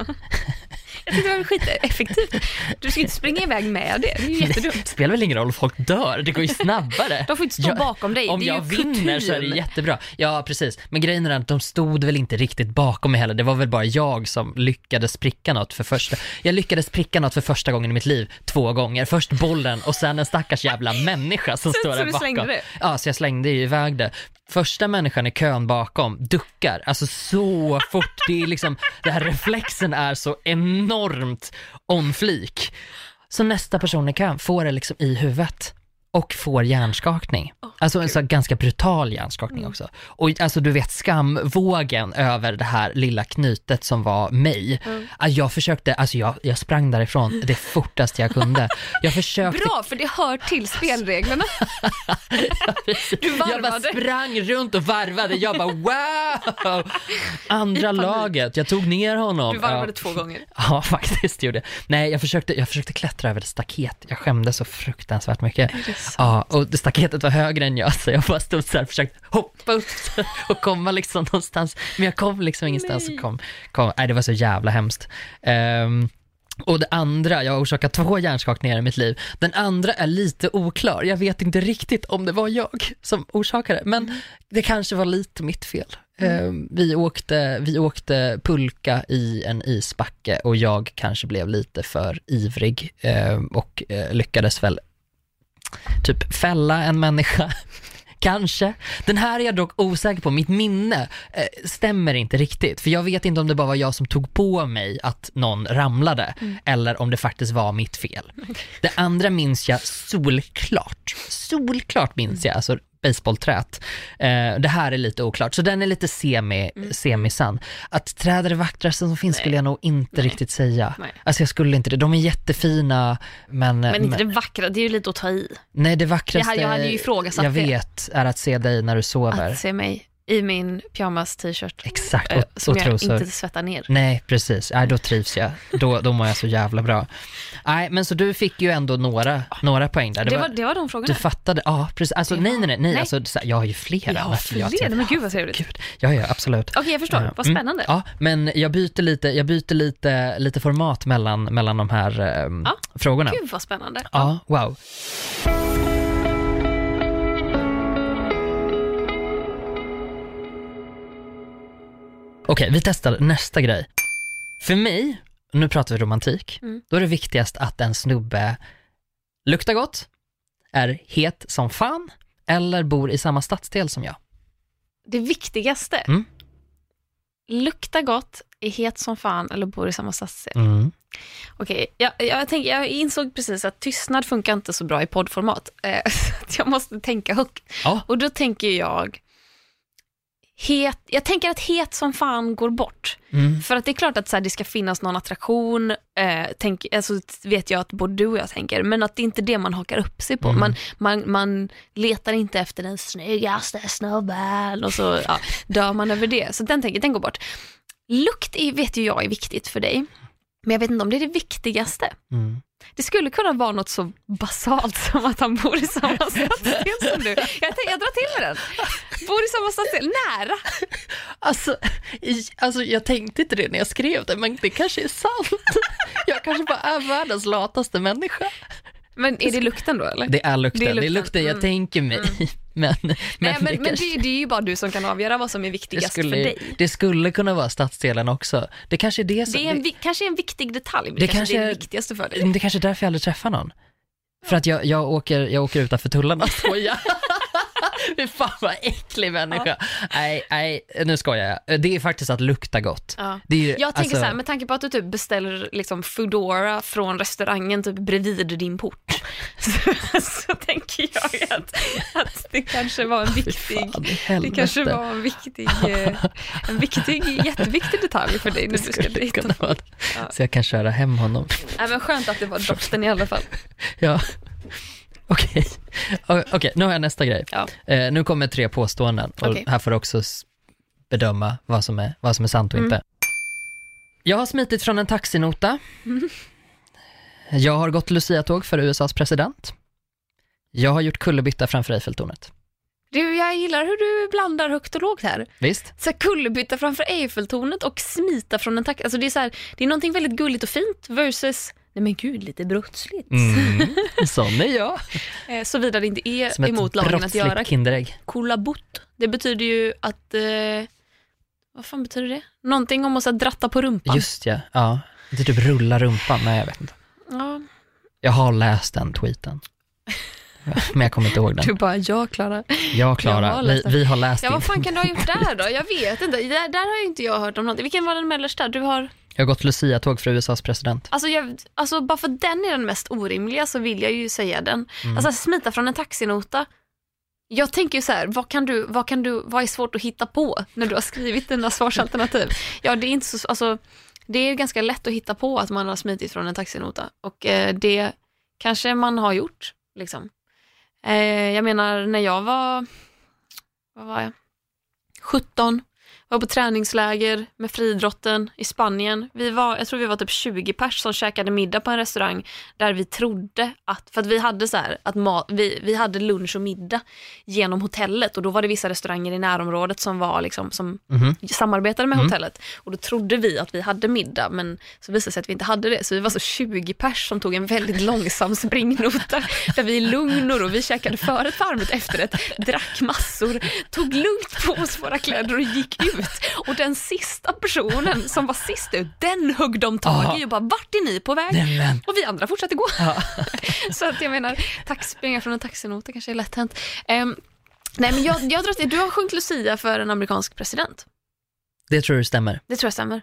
Jag tyckte det var skiteffektivt. Du ska inte springa iväg med det, det är ju jättedumt. Det spelar väl ingen roll om folk dör, det går ju snabbare. De får inte stå Jag- bakom dig. Om det är jag ju vinner så är det jättebra. Ja, precis. Men grejen är att de stod väl inte riktigt bakom mig heller. Det var väl bara jag som lyckades pricka något för första... Jag lyckades pricka något för första gången i mitt liv två gånger. Först bollen och sen en stackars jävla människa som Så- står där bakom. Ja, så jag slängde ju iväg det. Första människan i kön bakom duckar, alltså så fort. Det är liksom, den här reflexen är så enormt on flik. Så nästa person i kön får det liksom i huvudet och får hjärnskakning. Alltså en så här ganska brutal hjärnskakning också. Och alltså du vet skamvågen över det här lilla knytet som var mig. Att Jag försökte, alltså jag, jag sprang därifrån det fortaste jag kunde. Jag försökte Bra, för det hör till spelreglerna. Du Jag bara varvade. sprang runt och varvade, jag bara wow! Andra laget, jag tog ner honom. Du varvade ja. två gånger. Ja, faktiskt gjorde jag. Nej, jag försökte, jag försökte klättra över ett staket. Jag skämdes så fruktansvärt mycket. Ja, och staketet var högre än jag, så jag bara stod så här och försökte hoppa upp och komma liksom någonstans. Men jag kom liksom ingenstans. Och kom, kom. Nej, det var så jävla hemskt. Ehm, och det andra, jag har orsakat två hjärnskakningar i mitt liv. Den andra är lite oklar. Jag vet inte riktigt om det var jag som orsakade men det kanske var lite mitt fel. Ehm, vi, åkte, vi åkte pulka i en isbacke och jag kanske blev lite för ivrig ehm, och eh, lyckades väl typ fälla en människa, Kanske. Den här är jag dock osäker på. Mitt minne eh, stämmer inte riktigt. För jag vet inte om det bara var jag som tog på mig att någon ramlade Mm. eller om det faktiskt var mitt fel. Det andra minns jag solklart. Solklart minns jag, alltså baseballträt. Eh, det här är lite oklart, så den är lite semi, Mm. semi-sann. Att träd är det vackraste som finns skulle jag nog inte Nej. riktigt säga. Nej. Alltså jag skulle inte det. De är jättefina, men... Men inte det vackra, det är ju lite att ta i. Nej, det vackraste Jag hade- jag hade ju jag vet är att se dig när du sover. Att se mig i min pyjamas-t-shirt Exakt, eh, och, som och jag trosor. inte svettar ner. Nej, precis. Nej, då trivs jag. Då, då mår jag så jävla bra. Nej, men så du fick ju ändå några, några poäng där. Det var, det var de frågorna. du fattade, ja precis. Alltså nej, nej, nej, nej. Alltså, jag har ju flera. Ja, Varför jag fler. till- Men gud vad trevligt. Gud. Ja, ja, absolut. Okej, jag förstår. Vad Mm. spännande. Ja, men jag byter lite, jag byter lite, lite format mellan, mellan de här ehm, Ja. frågorna. Gud vad spännande. Ja, wow. Okej, vi testar nästa grej. För mig, nu pratar vi romantik, Mm. då är det viktigast att en snubbe luktar gott, är het som fan eller bor i samma stadsdel som jag. Det viktigaste. Mm. Lukta gott, är het som fan eller bor i samma stadsdel. Mm. Okej, jag, jag, tänk, jag insåg precis att tystnad funkar inte så bra i poddformat. Eh, jag måste tänka högt. Ja. Och då tänker jag, het, jag tänker att het som fan går bort. Mm. För att det är klart att så här, det ska finnas någon attraktion, eh, tänk, alltså, vet jag att både du och jag tänker, men att det är inte det man hakar upp sig på. Mm. Man, man, man letar inte efter den snyggaste snubben och så ja, dör man över det. Så den tänker den går bort. Lukt är, vet ju jag är viktigt för dig, men jag vet inte om det är det viktigaste. Mm. Det skulle kunna vara något så basalt som att han bor i samma stadsdel som du. Jag, jag drar till med den. Bor i samma stadsdel, nära. Alltså, alltså, jag tänkte inte det när jag skrev det, men det kanske är sant. Jag kanske bara är världens lataste människa. Men är det lukten då eller? Det är lukten, det är lukten, lukten. jag Mm. tänker mig. Men, men, Nej, men, det, men kanske, det, det är ju bara du som kan avgöra vad som är det, viktigast skulle, för dig. det skulle kunna vara stadsdelen också. Det kanske är det som... Det är en, vi- kanske en viktig detalj, men Det det kanske, kanske är det viktigaste för dig. det, det kanske är därför jag aldrig träffar någon. För att jag, jag, åker, jag åker utanför tullarna. Fy fan vad äcklig människa. Nej, nej, nu skojar jag. Det är faktiskt att lukta gott. Ja. Det är, ju- Jag tänker alltså- så här, med tanke på att du typ beställer liksom Foodora från restaurangen typ bredvid din port, så, så tänker jag att, att det kanske var en viktig fan det kanske var en viktig, eh, en viktig, jätteviktig detalj för dig när du ska dejta. Ja. Så jag kan köra hem honom. Nej, men skönt att det var doften i alla fall. Ja. Okej, O- Okej, nu har jag nästa grej. Ja. Eh, nu kommer tre påståenden och Okej. här får du också bedöma vad som är, vad som är sant och Mm. inte. Jag har smitit från en taxinota. Jag har gått Lucia-tåg för USAs president. Jag har gjort kullerbytta framför Eiffeltornet. Du, jag gillar hur du blandar högt och lågt här. Visst? Så här, kullerbytta framför Eiffeltornet och smita från en taxi. Alltså det är så här, det är någonting väldigt gulligt och fint versus, nej men gud, lite brottsligt. Mm, sån är jag. Eh, Såvida det inte är Som emot lagen att göra Kinderägg. kullabutt. Det betyder ju att, eh, vad fan betyder det? Någonting om att så här, dratta på rumpan. Just ja, ja. Det är typ rulla rumpan, nej jag vet inte. Ja, Jag har läst den tweeten. Men jag kommer inte ihåg den. du bara, ja Klara. Jag Klara, har vi, vi har läst Ja, vad fan kan du ha gjort där då? Jag vet inte. Där, där har ju inte jag hört om någonting. Vilken var den mellersta? Du har, Jag har gått Lucia-tåg för USAs president. alltså, jag, alltså bara för den är den mest orimliga så vill jag ju säga den. Mm. Alltså smita från en taxinota. Jag tänker ju så här, vad kan du, vad kan du, vad är svårt att hitta på när du har skrivit dina svarsalternativ? Ja, det är inte så, alltså, det är ganska lätt att hitta på att man har smitit från en taxinota och eh, det kanske man har gjort, liksom. Eh, jag menar, när jag var, vad var jag? 17, var på träningsläger med friidrotten i Spanien. Vi var, jag tror vi var typ 20 pers som käkade middag på en restaurang där vi trodde att, för att vi hade så här, att mat, vi, vi hade lunch och middag genom hotellet och då var det vissa restauranger i närområdet som var liksom, som Mhm. samarbetade med Mm. hotellet och då trodde vi att vi hade middag men så visade det sig att vi inte hade det så vi var så 20 pers som tog en väldigt långsam springnota där vi i lugn och ro, vi käkade förrätt, varmrätt, efterrätt, drack massor, tog lugnt på oss våra kläder och gick ut och den sista personen som var sist ut, den högg de tag i och bara vart är ni på väg? Nej men. Och vi andra fortsatte gå. Ja. Så att jag menar, tax, springa från en taxinota kanske är lätt hänt. Ehm, Nej men jag, jag tror att du har sjungit Lucia för en amerikansk president. Det tror du stämmer? Det tror jag stämmer.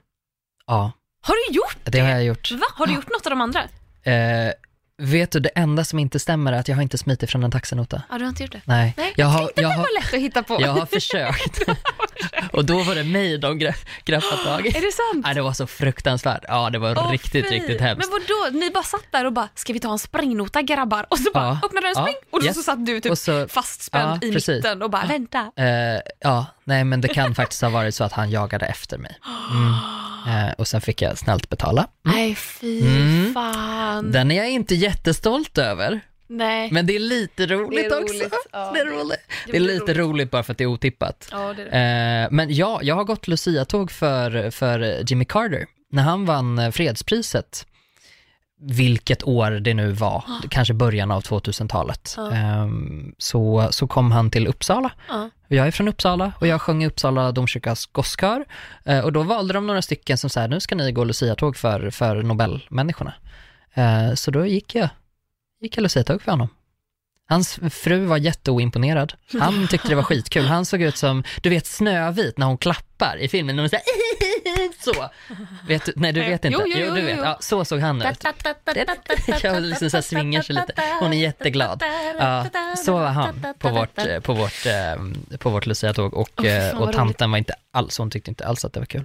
Ja, Har du gjort det har jag gjort. Va? Har du gjort något av de andra? Eh, vet du, det enda som inte stämmer är att jag har inte smitit från en taxinota. Ja, du har inte gjort det? Nej, Nej, jag har, tänkte jag har, lätt att hitta på. jag har försökt. Och då var det mig de gra- graffade tag i. Är det sant? Nej, det var så fruktansvärt. Ja, det var Åh, riktigt, fy. riktigt hemskt. Men vadå, ni bara satt där och bara, ska vi ta en springnota grabbar? Och så bara Ja. öppnade den Ja. spring och Yes. så satt du typ Och så- fastspänd Ja, i precis. mitten och bara vänta. Eh, ja, nej men det kan faktiskt ha varit så att han jagade efter mig. Mm. Eh, och sen fick jag snällt betala. Nej fy Mm. fan. Den är jag inte jättestolt över, Nej. men det är lite roligt, Det är också. roligt, ja. Det är roligt. Det är lite roligt. roligt bara för att det är otippat. Ja, det är det. Eh, men ja, jag har gått Lucia-tåg för, för Jimmy Carter. När han vann eh, fredspriset, vilket år det nu var, kanske början av 2000-talet, Ja. ehm, så, så kom han till Uppsala. Ja. Jag är från Uppsala och jag sjöng i Uppsala domkyrkas gosskör. Eh, och då valde de några stycken som sa, nu ska ni gå Lucia-tåg för, för Nobelmänniskorna. Eh, så då gick jag, gick jag Lucia-tåg för honom. Hans fru var jätteoimponerad. Han tyckte det var skitkul. Han såg ut som, du vet Snövit när hon klappar i filmen, när hon säger så. Vet du, nej du vet inte? Jo, jo, jo, du vet. Ja, så såg han ut. Jag liksom så här svingar sig lite. Hon är jätteglad. Ja, så var han på vårt, eh, på vårt, eh, på vårt Lucia-tåg och, eh, och tanten var inte alls, hon tyckte inte alls att det var kul.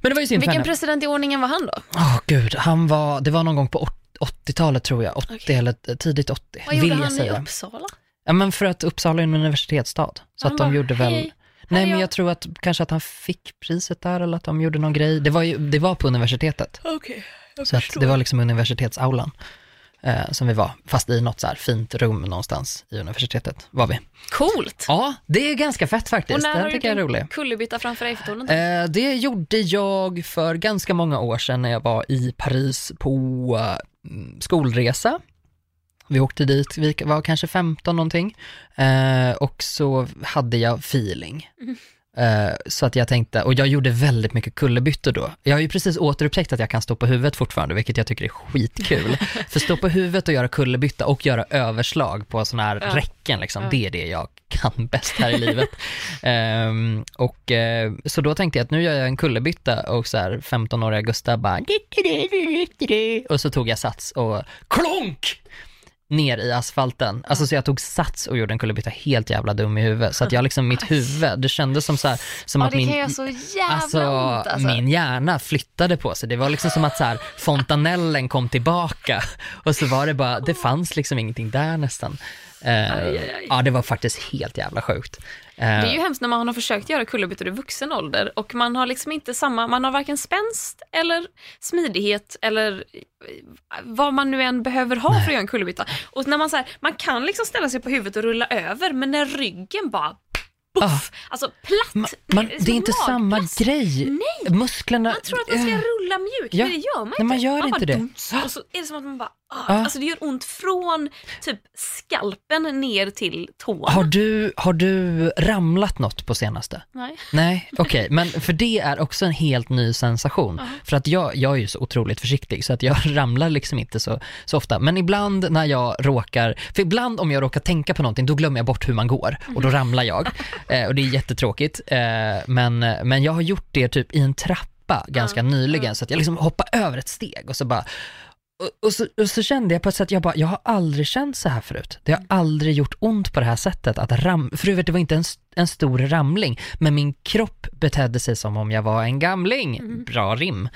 Men det var ju synd Vilken president i ordningen var han då? Åh gud, han var, det var någon gång på åt- 80-talet tror jag, 80 Okej. eller tidigt 80, Vad gjorde vill jag han i säga. Uppsala? Ja men för att Uppsala är en universitetsstad, så Han att de bara, gjorde väl "Hej, Nej men jag." tror att kanske att han fick priset där eller att de gjorde någon grej. Det var ju, det var på universitetet. Okej, Så att det var liksom universitetsaulan eh, som vi var, fast i något så här fint rum någonstans i universitetet var vi. Coolt! Ja, det är ganska fett Och faktiskt. när har Den tycker jag är rolig. kullerbytta framför Eiffeltornet? Eh, det gjorde jag för ganska många år sedan när jag var i Paris på eh, skolresa. Vi åkte dit, vi var kanske 15 någonting eh, och så hade jag feeling. Eh, så att jag tänkte, och jag gjorde väldigt mycket kullerbyttor då. Jag har ju precis återupptäckt att jag kan stå på huvudet fortfarande, vilket jag tycker är skitkul. För stå på huvudet och göra kullerbytta och göra överslag på sådana här Ja. räcken, liksom, Ja. det är det jag kan bäst här i livet. Ehm, och eh, så då tänkte jag att nu gör jag en kullerbytta och så här 15-åriga Gustav bara och så tog jag sats och klonk! ner i asfalten. Alltså så jag tog sats och gjorde en kullerbytta helt jävla dum i huvudet. Så att jag liksom, mitt huvud, det kändes som så här, som ja, att min, alltså, ont alltså. min hjärna flyttade på sig. Det var liksom som att så här, fontanellen kom tillbaka och så var det bara, det fanns liksom ingenting där nästan. Eh, Aj, aj, aj. Ja, det var faktiskt helt jävla sjukt. Eh, Det är ju hemskt när man har försökt göra kullerbyttor i vuxen ålder och man har liksom inte samma, man har varken spänst eller smidighet eller eh, vad man nu än behöver ha för att göra en kullerbytta. Och när man så här, man kan liksom ställa sig på huvudet och rulla över men när ryggen bara Puff, alltså platt. man, man, det är inte magplask. samma grej. Nej. Musklerna... Man tror att man ska rulla mjukt, Ja. men det gör man Nej, inte. man gör bara inte det. duns, och så är det som att man bara, ah, Ja. alltså det gör ont från typ skalpen ner till tån. Har du, har du ramlat något på senaste? Nej. Nej, okej, men för det är också en helt ny sensation. För att jag, jag är ju så otroligt försiktig så att jag ramlar liksom inte så, så ofta. Men ibland när jag råkar, för ibland om jag råkar tänka på någonting då glömmer jag bort hur man går och då ramlar jag. Eh, och det är jättetråkigt. Eh, men, men jag har gjort det typ i en trappa ganska nyligen så att jag liksom hoppar över ett steg och så bara och, och, så, och så kände jag på ett sätt, jag bara, jag har aldrig känt så här förut. Det har aldrig gjort ont på det här sättet att ram, för vet, det var inte en, en stor ramling, men min kropp betedde sig som om jag var en gamling. Bra rim.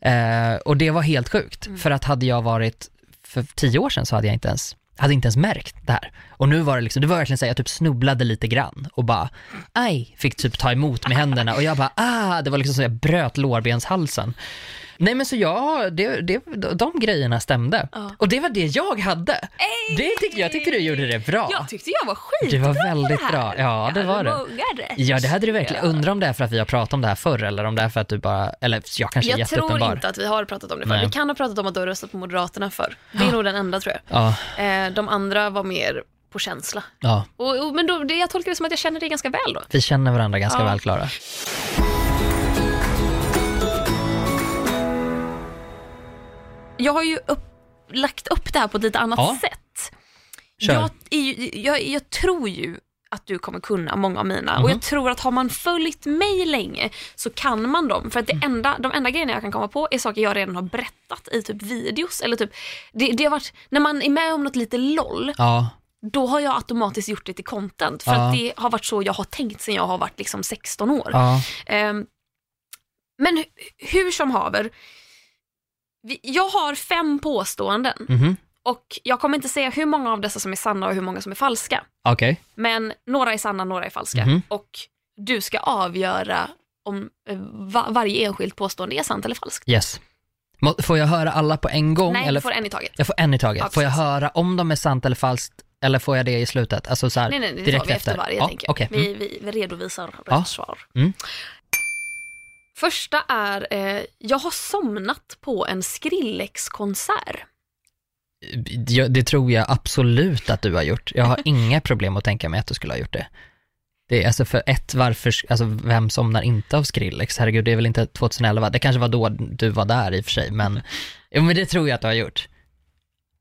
Eh, och det var helt sjukt, för att hade jag varit för tio år sedan så hade jag inte ens hade inte ens märkt det här. Och nu var det liksom, det var verkligen så här, jag typ snubblade lite grann och bara, aj, fick typ ta emot med händerna och jag bara, ah, det var liksom så jag bröt lårbenshalsen. Nej men så ja, det, det, de grejerna stämde. Ja. Och det var det jag hade. Det tyckte, jag tyckte du gjorde det bra. Jag tyckte jag var skit Det var väldigt här. bra. Ja, det var det. Ja, det hade du verkligen. Ja. Undrar om det är för att vi har pratat om det här förr eller om det är för att du bara, eller jag kanske är Jag tror jätteuppenbar. inte att vi har pratat om det förr. Nej. Vi kan ha pratat om att du har röstat på Moderaterna förr. Det är nog den enda tror jag. Ja, Eh, de andra var mer på känsla. ja. Och, och, men då, det, jag tolkar det som att jag känner dig ganska väl då. Vi känner varandra ganska Ja. väl, Klara. Jag har ju upp, lagt upp det här på ett lite annat Ja. sätt. Jag, är jag, jag tror ju att du kommer kunna många av mina. Och Mhm. jag tror att har man följt mig länge så kan man dem. För att det Mm. enda, de enda grejerna jag kan komma på är saker jag redan har berättat i typ videos. Eller typ, det, det har varit, när man är med om något lite LOL, Ja, då har jag automatiskt gjort det till content. För Ja. att det har varit så jag har tänkt sen jag har varit liksom 16 år. ja. Ehm, men hu- hur som haver, vi- jag har fem påståenden Mhm. och jag kommer inte säga hur många av dessa som är sanna och hur många som är falska. Okej. Men några är sanna, några är falska. Mhm. Och du ska avgöra om eh, va- varje enskilt påstående är sant eller falskt. Yes. Får jag höra alla på en gång? Nej, eller du får en i taget. Jag får en i taget. Ja, får jag höra om de är sant eller falskt eller får jag det i slutet? Alltså så här, Nej, nej, det direkt tar vi efter, efter. varje Ja, tänker jag. okej. Mm. Vi, vi, vi redovisar rätt Ja. svar. Mm. Första är, eh, jag har somnat på en Skrillex-konsert. Ja, det tror jag absolut att du har gjort. Jag har inga problem att tänka mig att du skulle ha gjort det. Det är alltså för ett, varför, alltså vem somnar inte av Skrillex? Herregud, det är väl inte 2011? Det kanske var då du var där i och för sig, men, jo, men det tror jag att du har gjort.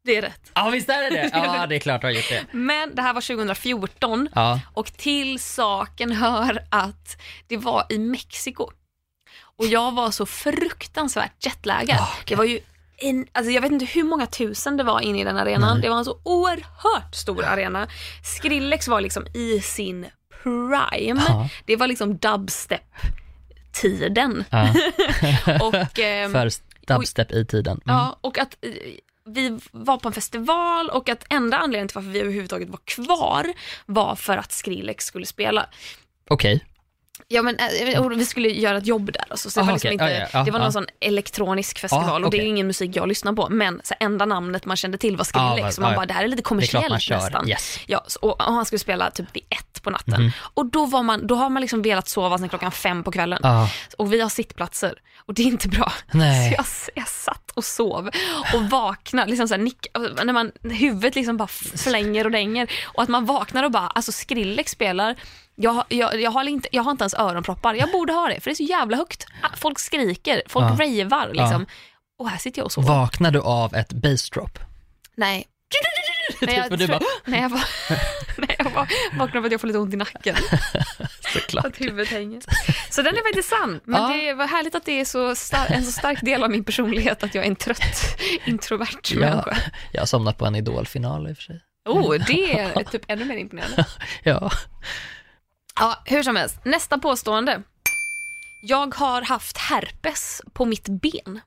Det är rätt. Ja, visst är det det? Ja, det är klart du har gjort det. Men det här var 2014 Ja, och till saken hör att det var i Mexiko. Och jag var så fruktansvärt jetlaggad. Ah, okej. Det var ju en, alltså jag vet inte hur många tusen det var inne i den arenan. Nej. Det var en så oerhört stor arena. Skrillex var liksom i sin prime. Ja. Det var liksom dubstep-tiden. ja. Och, ehm, för dubstep i tiden. Mm. Ja, och att eh, vi var på en festival och att enda anledningen till varför vi överhuvudtaget var kvar var för att Skrillex skulle spela. Okej, Ja men eh, och vi skulle göra ett jobb där alltså, så det Aha, var, liksom okej. inte, Ja, ja, det var någon ja. sån elektronisk festival Ja, och det är ingen musik jag lyssnar på men så enda namnet man kände till var Skrillex Ja, så man ja, ja. bara det här är lite är man kommersiellt kör. nästan. Yes. Ja, och, och han skulle spela typ vid ett på natten. Mhm. Och då, var man, då har man liksom velat sova sen klockan fem på kvällen. Ja, Och vi har sittplatser och det är inte bra. Nej. Så jag, jag satt och sov och vaknade, liksom så här, nick, när man, huvudet liksom bara flänger och dänger. Och att man vaknar och bara, alltså Skrillex spelar, jag, jag, jag, har inte, jag har inte ens öronproppar, jag borde ha det för det är så jävla högt. Folk skriker, folk Ja. ravar liksom. Och här sitter jag och sover. vaknar du av ett bassdrop? Nej. Nej, jag, du bara, nej, jag, var, nej, jag var, vaknade av att jag får lite ont i nacken. såklart. Att huvudet hänger. Så den är faktiskt sann. Men Ja. det var härligt att det är så star- en så stark del av min personlighet att jag är en trött, introvert Ja, människa. jag har somnat på en idolfinal i och för sig. Oh, det är typ ännu mer imponerande. Ja. Ja, hur som helst. Nästa påstående. Jag har haft herpes på mitt ben.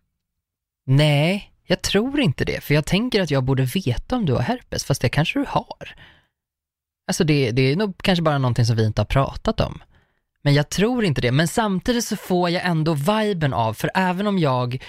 Nej, jag tror inte det, för jag tänker att jag borde veta om du har herpes, fast det kanske du har. Alltså det, det är nog kanske bara någonting som vi inte har pratat om. Men jag tror inte det, men samtidigt så får jag ändå viben av, för även om jag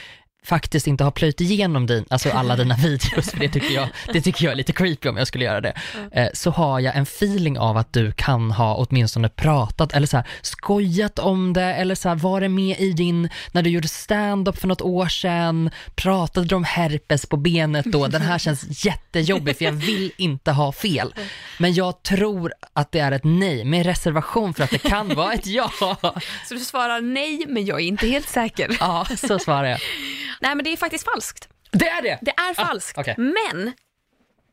faktiskt inte har plöjt igenom din, alltså alla dina videos, för det tycker jag, det tycker jag är lite creepy om jag skulle göra det, eh, så har jag en feeling av att du kan ha åtminstone pratat eller så här, skojat om det eller så här, var det med i din, när du gjorde stand-up för något år sedan, pratade du om herpes på benet då, den här känns jättejobbig för jag vill inte ha fel. Men jag tror att det är ett nej med reservation för att det kan vara ett ja. Så du svarar nej, men jag är inte helt säker. Ja, så svarar jag. Nej, men det är faktiskt falskt. Det är det! Det är falskt. okej. Men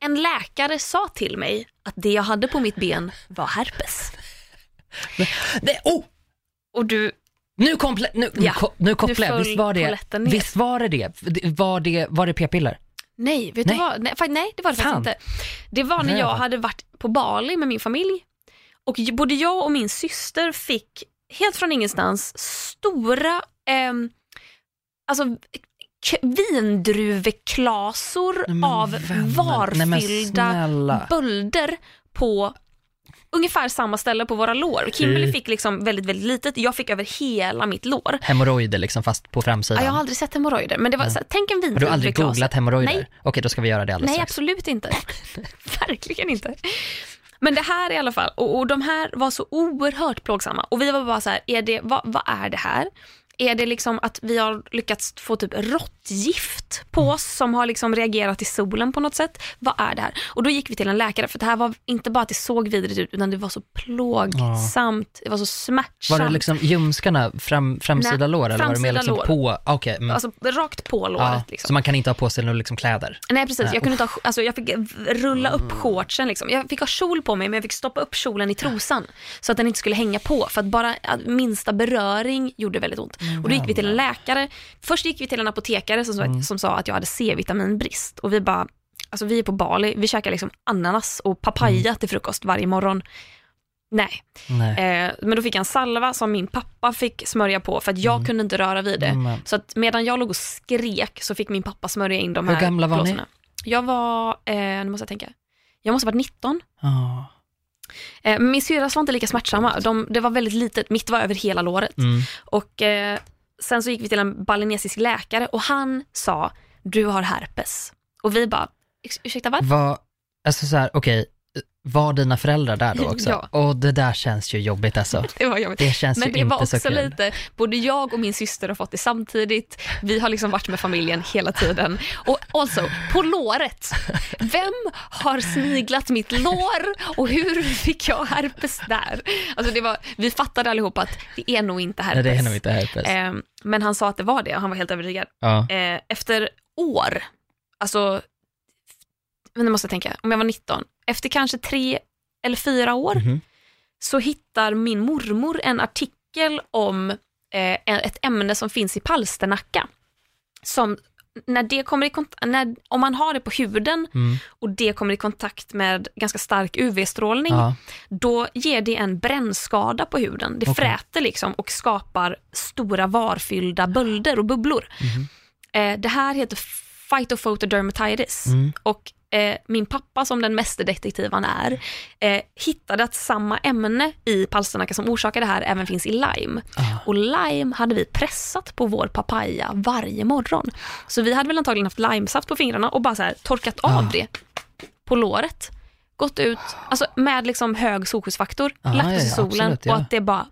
en läkare sa till mig att det jag hade på mitt ben var herpes. det oh! Och du, Nu, komple- nu, Ja, ko- nu kopplar jag, visst var det, visst var det det? Var det, var det p-piller? nej, vet Nej. du vad? Nej, nej det var det Fan. faktiskt inte. Det var när jag hade varit på Bali med min familj och både jag och min syster fick helt från ingenstans stora ehm, alltså, vindruveklasor Nej, av vänner, varfyllda bölder på ungefär samma ställe på våra lår. Kimberly fick liksom väldigt, väldigt litet, jag fick över hela mitt lår. Hemorrojder liksom fast på Ja, framsidan. jag har aldrig sett hemorrojder, men det var, så, här, tänk en har du aldrig googlat hemorrojder? Nej. Okej, då ska vi göra det alldeles Nej, strax. absolut inte. Verkligen inte. Men det här i alla fall, och, och de här var så oerhört plågsamma. Och vi var bara så här, är det, vad, vad är det här? Är det liksom att vi har lyckats få typ råttgift på Mm. oss som har liksom reagerat i solen på något sätt? Vad är det här? Och då gick vi till en läkare för det här var inte bara att det såg vidrigt ut utan det var så plågsamt, det var så smärtsamt. Var det liksom ljumskarna, fram, framsida Nej, lår eller var det mer liksom lår. på? Okej. mm. Alltså rakt på låret. ja, liksom. Så man kan inte ha på sig några liksom kläder? Nej precis, Nej, Mm. jag kunde inte ha, alltså jag fick rulla upp shortsen liksom. Jag fick ha kjol på mig men jag fick stoppa upp kjolen i trosan så att den inte skulle hänga på för att bara minsta beröring gjorde väldigt ont. Och då gick vi till en läkare, först gick vi till en apotekare som, sa- Mm. som sa att jag hade C-vitaminbrist och vi bara, alltså vi är på Bali, vi käkar liksom ananas och papaya Mm. till frukost varje morgon. Nej, Nej. eh, men då fick jag en salva som min pappa fick smörja på för att jag kunde inte röra vid det. Mm. Så att medan jag låg och skrek så fick min pappa smörja in de Hur här gamla var ni? blåsorna. Jag var, eh, nu måste jag tänka, jag måste ha varit 19. Ja. Eh, min syrras var inte lika smärtsamma, de, det var väldigt litet, mitt var över hela låret. Mm. Och eh, sen så gick vi till en balinesisk läkare och han sa, du har herpes. Och vi bara, "Ex- ursäkta vad? Var, alltså så här, okej, var dina föräldrar där då också? Ja. Och det där känns ju jobbigt alltså. Det var jobbigt. Det känns Men ju det inte var så också kul. lite, både jag och min syster har fått det samtidigt. Vi har liksom varit med familjen hela tiden. Och also, på låret. Vem har sniglat mitt lår och hur fick jag herpes där? Alltså det var, vi fattade allihopa att det är nog inte herpes. Nej, det är nog inte herpes. Eh, men han sa att det var det och han var helt övertygad. ja. Eh, efter år, alltså, nu måste jag tänka, om jag var 19, efter kanske tre eller fyra år Mhm. så hittar min mormor en artikel om eh, ett ämne som finns i palsternacka. Som när det kommer i kontakt, när, om man har det på huden Mm. och det kommer i kontakt med ganska stark UV-strålning, Ja. då ger det en brännskada på huden. Det Okej. fräter liksom och skapar stora varfyllda bölder och bubblor. Mhm. Eh, det här heter phytophotodermatitis Mm. och eh, min pappa som den mästerdetektiv han är eh, hittade att samma ämne i palsternacka som orsakar det här även finns i lime. Ah. Och lime hade vi pressat på vår papaya varje morgon. Så vi hade väl antagligen haft limesaft på fingrarna och bara så här torkat av Ah. det på låret. Gått ut alltså med liksom hög solskyddsfaktor, Ah, lagt oss i ja, solen absolut, ja. och att det bara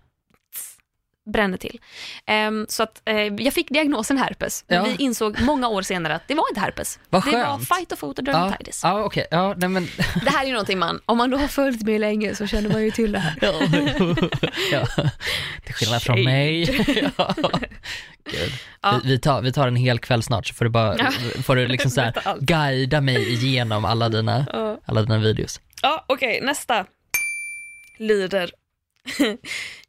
bränner till. Ehm, så att eh, jag fick diagnosen herpes, men Ja. vi insåg många år senare att det var inte herpes. Vad det var skönt. fight och Ja, photodermatitis. ja okej. Ja, nej men... Det här är ju någonting man, om man då har följt mig länge så känner man ju till det här. ja. Till skillnad från Shade. mig. ja. Ja. Vi, vi, tar, vi tar en hel kväll snart så får du bara, Ja. får du liksom så här, guida mig igenom alla dina, Ja, alla dina videos. ja okej, nästa lyder.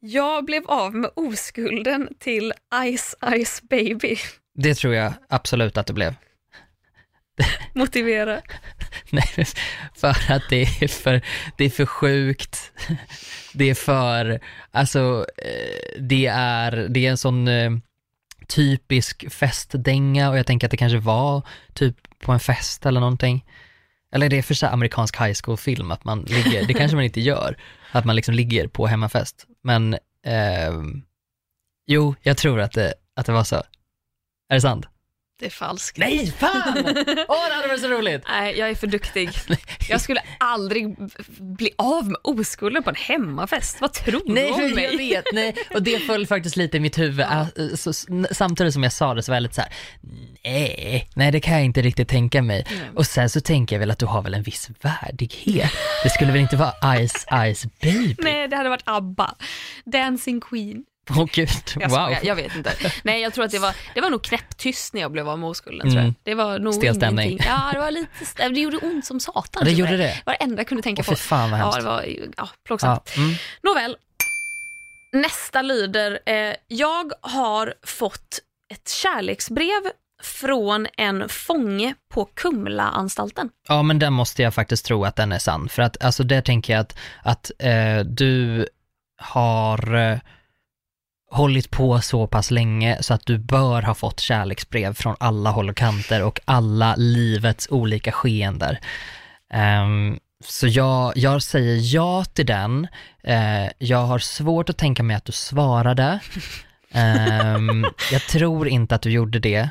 Jag blev av med oskulden till Ice Ice Baby. Det tror jag absolut att det blev. Motivera. Nej, för att det är för, det är för sjukt. Det är för, alltså, eh, det är, det är en sån eh, typisk festdänga och jag tänker att det kanske var typ på en fest eller någonting. Eller det är för så amerikansk high school-film att man ligger, det kanske man inte gör, att man liksom ligger på hemmafest. Men, eh, jo, jag tror att det, att det var så. Är det sant? Det är falskt. Nej, fan! Åh, det hade varit så roligt! Nej, jag är för duktig. Jag skulle aldrig bli av med oskulden på en hemmafest. Vad tror Nej, du om för jag mig? vet, nej. Och det föll faktiskt lite i mitt huvud. Äh, Så, s- samtidigt som jag sa det så var jag lite så här: nej, nej det kan jag inte riktigt tänka mig. Nej. Och sen så tänker jag väl att du har väl en viss värdighet. Det skulle väl inte vara Ice Ice Baby? Nej, det hade varit ABBA. Dancing Queen. Åh gud, Jag wow. skojar, jag vet inte. Nej, jag tror att det var, det var nog knäpptyst när jag blev av med oskulden. Tror jag. Mm. Det var nog Stel stämning. Ja, det var lite, det gjorde ont som satan. Ja, det gjorde jag. det. Det var det enda jag kunde tänka Åh, på. fan vad Ja, hemskt. det var ja, plågsamt. Ja, mm. Nåväl, nästa lyder, eh, jag har fått ett kärleksbrev från en fånge på Kumlaanstalten. ja, men den måste jag faktiskt tro att den är sann. För att, alltså där tänker jag att, att eh, du har eh, hållit på så pass länge så att du bör ha fått kärleksbrev från alla håll och kanter och alla livets olika skeender. Um, så jag, jag säger ja till den. Uh, jag har svårt att tänka mig att du svarade. Um, jag tror inte att du gjorde det,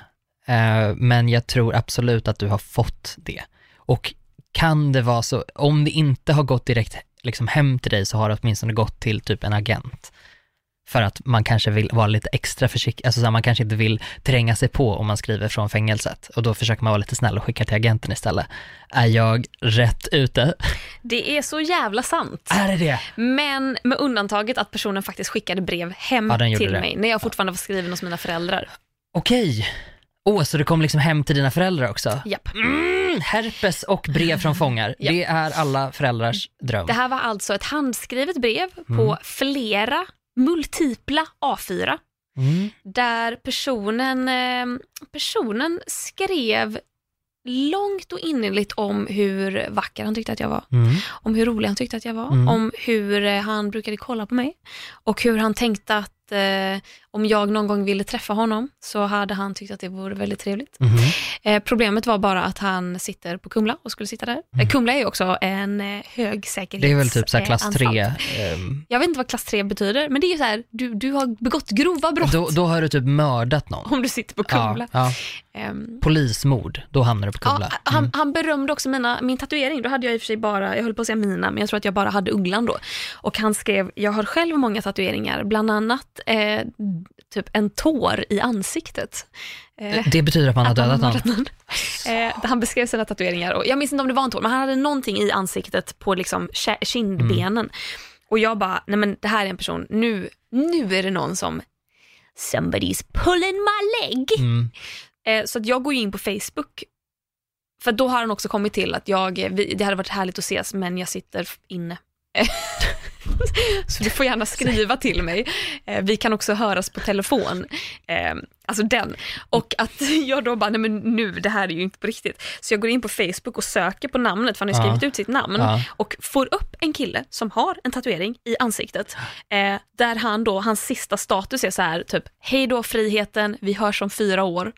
uh, men jag tror absolut att du har fått det. Och kan det vara så, om det inte har gått direkt liksom hem till dig så har det åtminstone gått till typ en agent. För att man kanske vill vara lite extra försiktig, alltså så här, man kanske inte vill tränga sig på om man skriver från fängelset. Och då försöker man vara lite snäll och skicka till agenten istället. Är jag rätt ute? Det är så jävla sant. Är det det? Men med undantaget att personen faktiskt skickade brev hem Ja, till det. mig när jag fortfarande var skriven hos mina föräldrar. Okej. Åh, så det kom liksom hem till dina föräldrar också? Japp. Mm, herpes och brev från fångar. Det är alla föräldrars dröm. Det här var alltså ett handskrivet brev Mm. på flera multipla A4 Mm. där personen, eh, personen skrev långt och innerligt om hur vacker han tyckte att jag var, Mm. om hur rolig han tyckte att jag var, Mm. om hur eh, han brukade kolla på mig och hur han tänkte att eh, om jag någon gång ville träffa honom så hade han tyckt att det vore väldigt trevligt. Mhm. Eh, problemet var bara att han sitter på Kumla och skulle sitta där. Eh, Kumla är ju också en eh, högsäkerhets... Mm. Det är väl typ så klass eh, 3. anstalt. ehm, Jag vet inte vad klass 3 betyder, men det är ju så här, du, du har begått grova brott då, då har du typ mördat någon. om du sitter på Kumla. Ja, ja. Ehm, Polismord, då hamnar du på Kumla. Ja, han, Mm. han berömde också mina, min tatuering. Då hade jag i och för sig bara, jag höll på att säga mina, men jag tror att jag bara hade ugglan då. Och han skrev, jag har själv många tatueringar, bland annat eh, typ en tår i ansiktet. Eh, Det betyder att man har dödat någon. mördat någon. Eh, han beskrev sina tatueringar och jag minns inte om det var en tår, men han hade någonting i ansiktet på liksom kindbenen. Mm. Och jag bara, nej men det här är en person, nu, nu är det någon som somebody's pulling my leg. Mm. Eh, så att jag går in på Facebook. För då har han också kommit till att jag, eh, vi, det hade varit härligt att ses men jag sitter inne. så du får gärna skriva till mig. Eh, vi kan också höras på telefon. Eh, alltså den. Och att jag då bara, nej men nu, det här är ju inte på riktigt. Så jag går in på Facebook och söker på namnet, för han har Ja. skrivit ut sitt namn. Ja. Och får upp en kille som har en tatuering i ansiktet. Eh, där han då, hans sista status är så här, typ, hej då friheten, vi hörs om fyra år.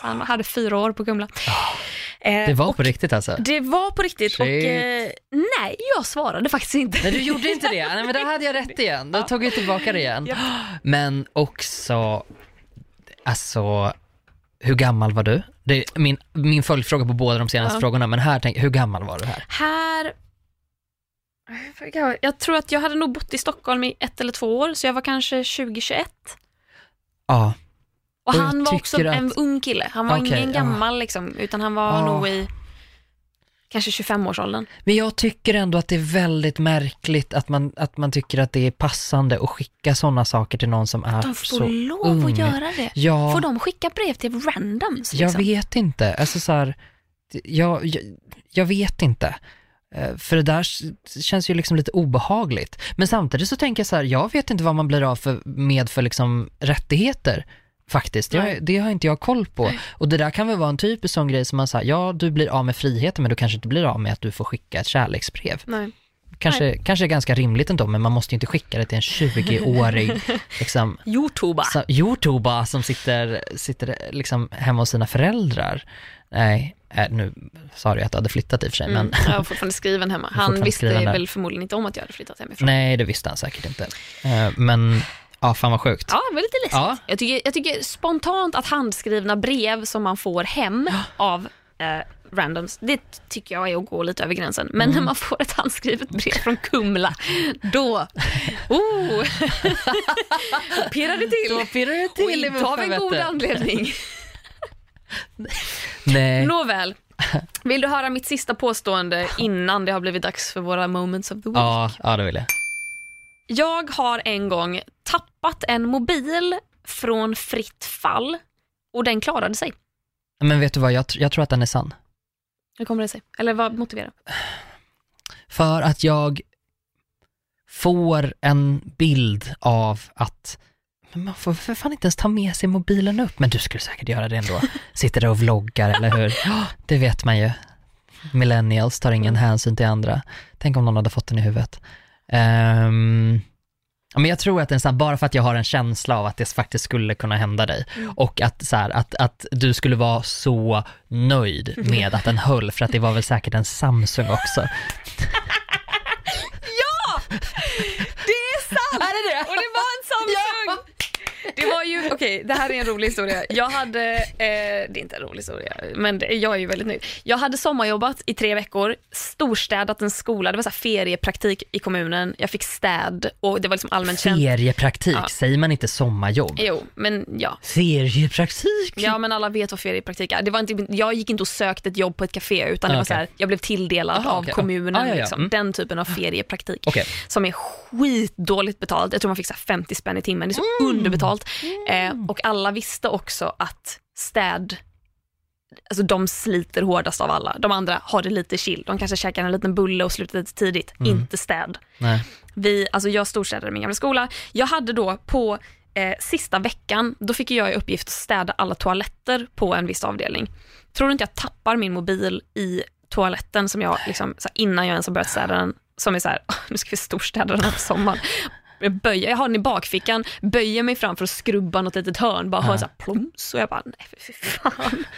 Så han hade fyra år på Kumla. Eh, Det var och på riktigt alltså? Det var på riktigt och Shit. eh, nej, jag svarade faktiskt inte. Nej, du gjorde inte det? Nej, men då hade jag rätt igen. Då tog jag tillbaka det igen. Japp. Men också, alltså, hur gammal var du? Det är min, min följdfråga på båda de senaste Ja. frågorna, men här, tänk, hur gammal var du här? Här, jag tror att jag hade nog bott i Stockholm i ett eller två år, så jag var kanske 20-21. Ja, Och Och jag han var också tycker en att- ung kille, han var Okej, ingen ja. gammal liksom, utan han var Ja. nog i kanske 25-årsåldern. men jag tycker ändå att det är väldigt märkligt att man, att man tycker att det är passande att skicka sådana saker till någon som är De får så lov ung. att göra det. Ja. Får de skicka brev till randoms? Jag Liksom? vet inte, alltså så här, jag, jag, jag vet inte. Eh, För det där känns ju liksom lite obehagligt. Men samtidigt så tänker jag så här, jag vet inte vad man blir av för, med för liksom rättigheter faktiskt. Nej. Jag, det har inte jag koll på. Och det där kan väl vara en typisk sån grej som man säger, ja du blir av med friheten men du kanske inte blir av med att du får skicka ett kärleksbrev. Nej. Kanske, kanske är ganska rimligt ändå, men man måste ju inte skicka det till en 20-årig liksom, så, youtuber som sitter, sitter liksom hemma hos sina föräldrar. Nej, äh, nu sa du att du hade flyttat i och för sig, Mm, men jag var fortfarande skriven hemma. Han visste väl förmodligen inte om att jag hade flyttat hemifrån. nej, det visste han säkert inte. Eh, Men, ja, fan vad sjukt. Ja, det var lite läskigt. Ja. Jag, tycker, jag tycker spontant att handskrivna brev som man får hem av eh, randoms, det tycker jag är att gå lite över gränsen. Men Mm. när man får ett handskrivet brev från Kumla, då, oh, pirrar det till. Då pirrar det Och till i inte av en god anledning. Nej, Nåväl, vill du höra mitt sista påstående innan det har blivit dags för våra moments of the week? ja, ja det vill jag. Jag har en gång tappat en mobil från fritt fall och den klarade sig. Men vet du vad, jag, tr- jag tror att den är sann. Hur kommer det sig? Eller vad motiverar? För att jag får en bild av att men man får för fan inte ens ta med sig mobilen upp. Men du skulle säkert göra det ändå. Sitter där och vloggar, eller hur? Ja, det vet man ju. Millennials tar ingen hänsyn till andra. Tänk om någon hade fått den i huvudet. Ja, men jag tror att den är sann, bara för att jag har en känsla av att det faktiskt skulle kunna hända dig. Och att, så här, att, att du skulle vara så nöjd med att den höll, för att det var väl säkert en Samsung också. Det är sant! Är det det? Och det var en Samsung! Det var ju, okej, okej, det här är en rolig historia. Jag hade, eh, det är inte en rolig historia, men det, jag är ju väldigt nöjd. Jag hade sommarjobbat i tre veckor, storstädat en skola, det var så här feriepraktik i kommunen, jag fick städ och det var liksom allmänt känt. Feriepraktik, Ja. säger man inte sommarjobb? Jo, men ja. Feriepraktik? Ja men alla vet vad feriepraktik är. Det var inte, jag gick inte och sökte ett jobb på ett café utan det Ah, var så här, jag blev tilldelad Aha, av okej. kommunen. Ah, ja, ja. Liksom. Mm. Den typen av feriepraktik. Okej. Som är skitdåligt betalt. Jag tror man fick så här 50 spänn i timmen. Det är så Mm. underbetalt. Eh, och alla visste också att städ Alltså de sliter hårdast av alla. De andra har det lite chill. De kanske käkar en liten bulle och slutar lite tidigt. Mm. Inte städ. Nej. Vi, alltså jag storstädade min gamla skola. Jag hade då på eh, sista veckan, då fick jag i uppgift att städa alla toaletter på en viss avdelning. Tror du inte jag tappar min mobil i toaletten som jag, liksom, innan jag ens har börjat städa den, som är så här, "Ah, nu ska vi storstäda den här på sommaren. Jag, böjer, jag har den i bakfickan, böjer mig fram för att skrubba något litet hörn, bara hör Ja. så här plums och jag bara, nej fy fan.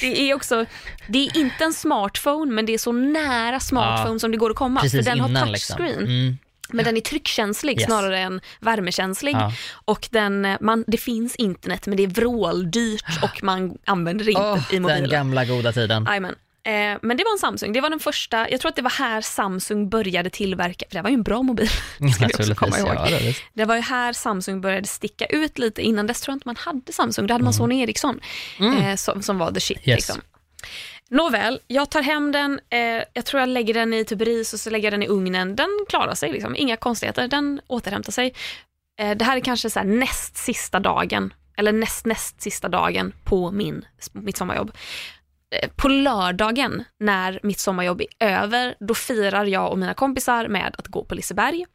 Det är också, det är inte en smartphone men det är så nära smartphone som det går att komma. Precis för den har liksom. touchscreen. Mm. Men den är tryckkänslig Yes. snarare än värmekänslig. Ja. Och den, man, det finns internet men det är vråldyrt och man använder det inte Åh, i den mobilen. gamla goda tiden. Jajamän. Eh, men det var en Samsung, det var den första, jag tror att det var här Samsung började tillverka, för det var ju en bra mobil, ska vi också komma ihåg. Ja, det det. Var ju här Samsung började sticka ut lite, innan dess tror jag inte man hade Samsung, då hade man Sony Ericsson eh, som, som var the shit. Yes. Liksom. Nåväl, jag tar hem den, eh, jag tror jag lägger den i typ ris och så lägger jag den i ugnen. Den klarar sig, liksom. inga konstigheter, den återhämtar sig. Eh, det här är kanske så näst sista dagen, eller näst näst sista dagen på min, mitt sommarjobb. Eh, På lördagen när mitt sommarjobb är över, då firar jag och mina kompisar med att gå på Liseberg.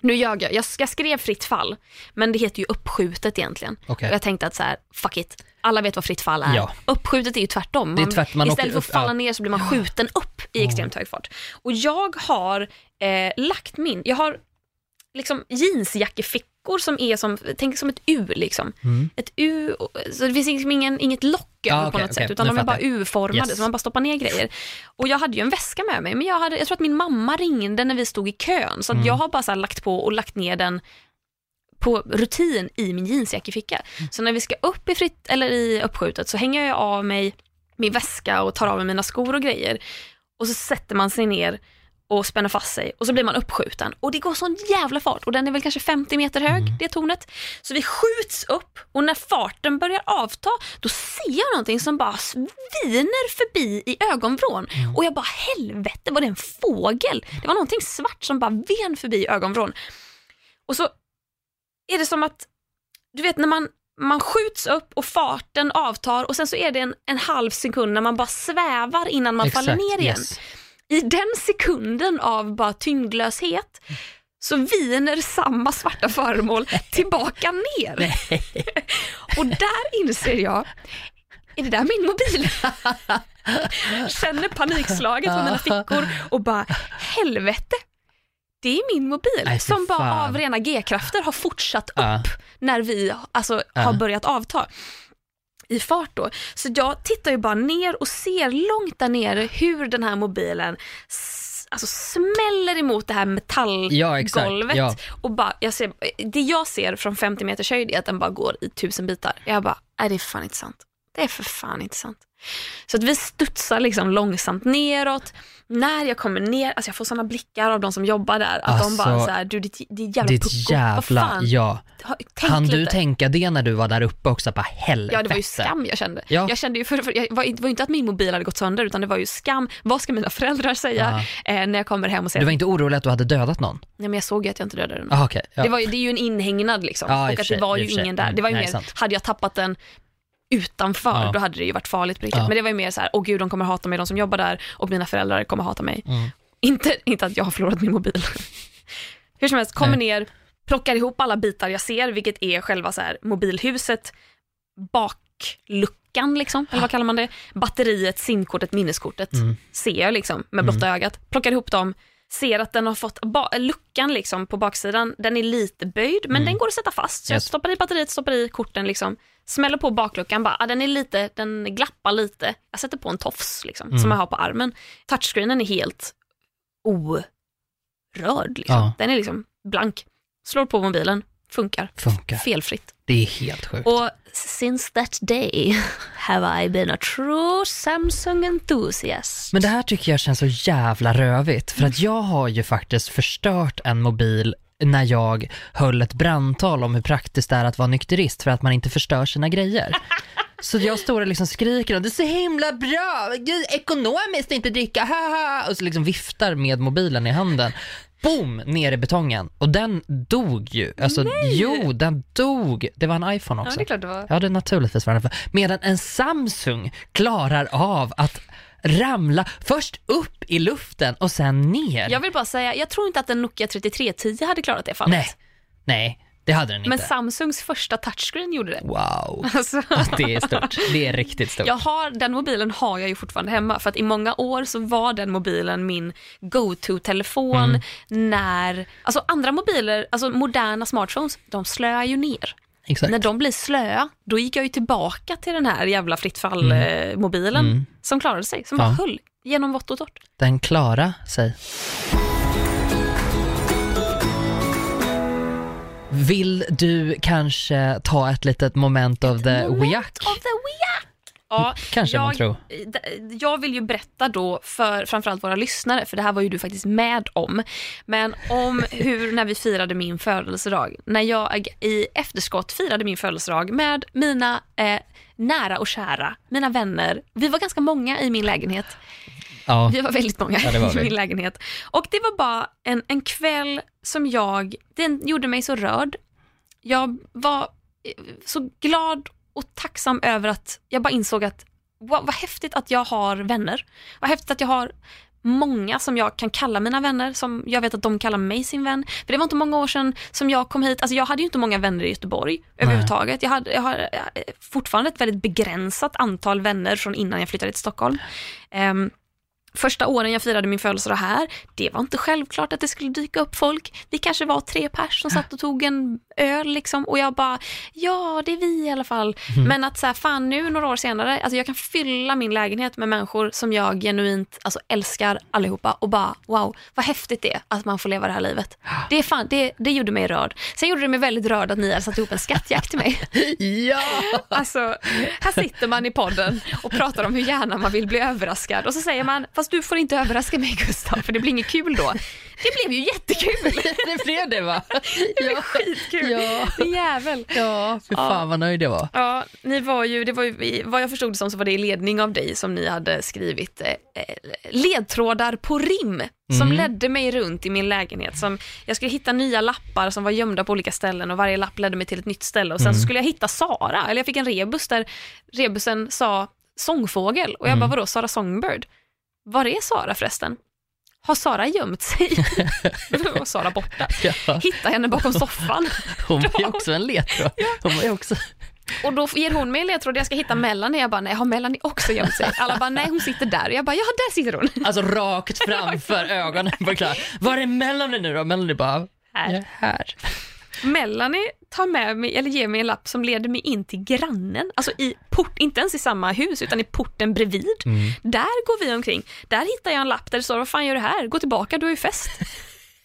Nu ljög jag, jag, jag skrev fritt fall, men det heter ju uppskjutet egentligen. Okej. Och jag tänkte att så här, fuck it, alla vet vad fritt fall är. Ja. Uppskjutet är ju tvärtom. Det är Man, tvärt- man istället för att upp- falla ja. ner så blir man skjuten upp i extremt hög fart. Och jag har eh, lagt min, jag har liksom jeansjackefickor som är som, tänk som ett U liksom. Mm. Ett U, så det finns liksom ingen, inget lock över på okej, något okej, sätt, utan nu de är bara. U-formade Yes. så man bara stoppar ner grejer. Och jag hade ju en väska med mig, men jag, hade, jag tror att min mamma ringde när vi stod i kön, så att Mm. jag har bara så lagt på och lagt ner den på rutin i min jeansjackeficka. Mm. Så när vi ska upp i, fritt, eller i uppskjutet så hänger jag av mig min väska och tar av mig mina skor och grejer. Och så sätter man sig ner och spänner fast sig och så blir man uppskjuten. Och det går sån jävla fart och den är väl kanske 50 meter hög, Mm. det tornet. Så vi skjuts upp och när farten börjar avta då ser jag någonting som bara sviner förbi i ögonvrån. Mm. Och jag bara helvete var det en fågel? Det var någonting svart som bara ven förbi i ögonvrån. Och så är det som att, du vet när man, man skjuts upp och farten avtar och sen så är det en, en halv sekund när man bara svävar innan man faller ner igen. yes. I den sekunden av bara tyngdlöshet så viner samma svarta föremål tillbaka ner. och där inser jag, är det där min mobil? Känner panikslaget på mina fickor och bara, helvete, det är min mobil Nej, som bara fan. av rena G-krafter har fortsatt upp när vi alltså, har börjat avta i fart då. Så jag tittar ju bara ner och ser långt där nere hur den här mobilen alltså smäller emot det här Ja, metallgolvet. Ja. Och bara, jag ser, det jag ser från 50 meters höjd är att den bara går i tusen bitar. Jag bara, nej det är fan inte sant. Det är för fan inte sant. Så att vi studsar liksom långsamt neråt. När jag kommer ner, alltså jag får sådana blickar av de som jobbar där. Att de bara Alltså, så här, du ditt, ditt jävla Ditt pucko, vad jävla, fan. ja. Tänk Han du lite. tänka det när du var där uppe också? Bara helvete. Ja det var ju skam jag kände. Ja. Jag kände ju för, för, jag var, det var ju inte att min mobil hade gått sönder utan det var ju skam. Vad ska mina föräldrar säga eh, när jag kommer hem och säger Du var inte orolig att du hade dödat någon? nej, men jag såg ju att jag inte dödade den. Ah, okej. ja. Det, var, det är ju en inhägnad liksom. Ja, och att det var ju ingen där. Mm, Det var ju nej, mer, sant. hade jag tappat den utanför, Ja. då hade det ju varit farligt på riktigt. Ja. Men det var ju mer så här, åh gud de kommer hata mig, de som jobbar där och mina föräldrar kommer hata mig. Mm. Inte, inte att jag har förlorat min mobil. Hur som helst, kommer Nej. ner, plockar ihop alla bitar jag ser, vilket är själva så här, mobilhuset, bakluckan liksom, eller vad kallar man det? Batteriet, simkortet, minneskortet Mm. ser jag liksom med blotta ögat. Plockar ihop dem, ser att den har fått, luckan liksom på baksidan, den är lite böjd men Mm. den går att sätta fast. Så jag Yes. stoppar i batteriet, stoppar i korten liksom, smäller på bakluckan, bara, ah, den är lite, den glappar lite. Jag sätter på en tofs liksom, Mm. som jag har på armen. Touchscreenen är helt orörd liksom. Ja. Den är liksom blank. Slår på mobilen, funkar. Funkar. Felfritt. Det är helt sjukt. Och since that day have I been a true Samsung enthusiast. Men det här tycker jag känns så jävla rövigt, för att jag har ju faktiskt förstört en mobil när jag höll ett brandtal om hur praktiskt det är att vara nykterist för att man inte förstör sina grejer. Så jag står och liksom skriker och det är så himla bra, Gud, ekonomiskt att inte dricka, haha, och så liksom viftar med mobilen i handen. Boom, ner i betongen. Och den dog ju. Alltså, Nej. jo, den dog. Det var en iPhone Ja, också. det är klart det var. Ja, det är naturligtvis var. Medan en Samsung klarar av att ramla först upp i luften och sen ner. Jag vill bara säga, jag tror inte att en Nokia 3310 hade klarat det fallet. Nej, nej, det hade den Men inte. Samsungs första touchscreen gjorde det. Wow, Alltså, det är stort. Det är riktigt stort. jag har, den mobilen har jag ju fortfarande hemma för att i många år så var den mobilen min go-to-telefon Mm. när, alltså andra mobiler, alltså moderna smartphones, de slöar ju ner. Exakt. När de blir slöa, då gick jag ju tillbaka till den här jävla fritt fall-mobilen Mm. som klarade sig, som Ja. bara höll genom vått och torrt. Den klara sig. Vill du kanske ta ett litet moment of the Moment weak? Of the weak! Ja, Kanske man jag, tror. d- jag vill ju berätta då för framförallt våra lyssnare, för det här var ju du faktiskt med om, men om hur när vi firade min födelsedag, när jag i efterskott firade min födelsedag med mina eh, nära och kära, mina vänner. Vi var ganska många i min lägenhet. Ja, Vi var väldigt många Ja, i min lägenhet. Och det var bara en, en kväll som jag, den gjorde mig så rörd. Jag var eh, så glad och tacksam över att jag bara insåg att wow, vad häftigt att jag har vänner. Vad häftigt att jag har många som jag kan kalla mina vänner, som jag vet att de kallar mig sin vän. För det var inte många år sedan som jag kom hit, alltså jag hade ju inte många vänner i Göteborg överhuvudtaget. Jag, hade, jag har eh, fortfarande ett väldigt begränsat antal vänner från innan jag flyttade till Stockholm. Ehm, Första åren jag firade min födelsedag här, det var inte självklart att det skulle dyka upp folk. Vi kanske var tre pers som satt och tog en öl liksom och jag bara, ja det är vi i alla fall. Men att så här, fan nu några år senare, alltså jag kan fylla min lägenhet med människor som jag genuint alltså, älskar allihopa och bara wow, vad häftigt det är att man får leva det här livet. Det, är fan, det, det gjorde mig rörd. Sen gjorde det mig väldigt rörd att ni hade satt ihop en skattjakt till mig. ja! Alltså, här sitter man i podden och pratar om hur gärna man vill bli överraskad och så säger man, fast du får inte överraska mig Gustav, för det blir inget kul då. Det blev ju jättekul! det blev det va? Det blev skitkul! Ja. Din jävel! Ja, fy fan vad nöjd jag var. Ja, ni var ju, det var ju, vad jag förstod det som så var det i ledning av dig som ni hade skrivit eh, eh, ledtrådar på rim som Mm. ledde mig runt i min lägenhet. Som, jag skulle hitta nya lappar som var gömda på olika ställen och varje lapp ledde mig till ett nytt ställe och sen Mm. så skulle jag hitta Sara, eller jag fick en rebus där rebusen sa sångfågel och jag Mm. bara vadå Sara Songbird? Var är Sara förresten? Har Sara gömt sig? Då var Sara borta. Ja. Hitta henne bakom soffan. Hon ju också en ledtråd. Hon ju också... Och då ger hon mig en ledtråd, jag ska hitta Melanie. Jag bara, nej har Melanie också gömt sig? Alla bara, nej hon sitter där. Jag bara, ja där sitter hon. Alltså rakt framför ögonen på Klara. Var är Melanie nu då? Melanie bara, Här. är här. Melanie tar med mig, eller ger mig en lapp som leder mig in till grannen. Alltså i port, inte ens i samma hus, utan i porten bredvid. Mm. Där går vi omkring. Där hittar jag en lapp där det står, vad fan gör du här? Gå tillbaka, du har ju fest.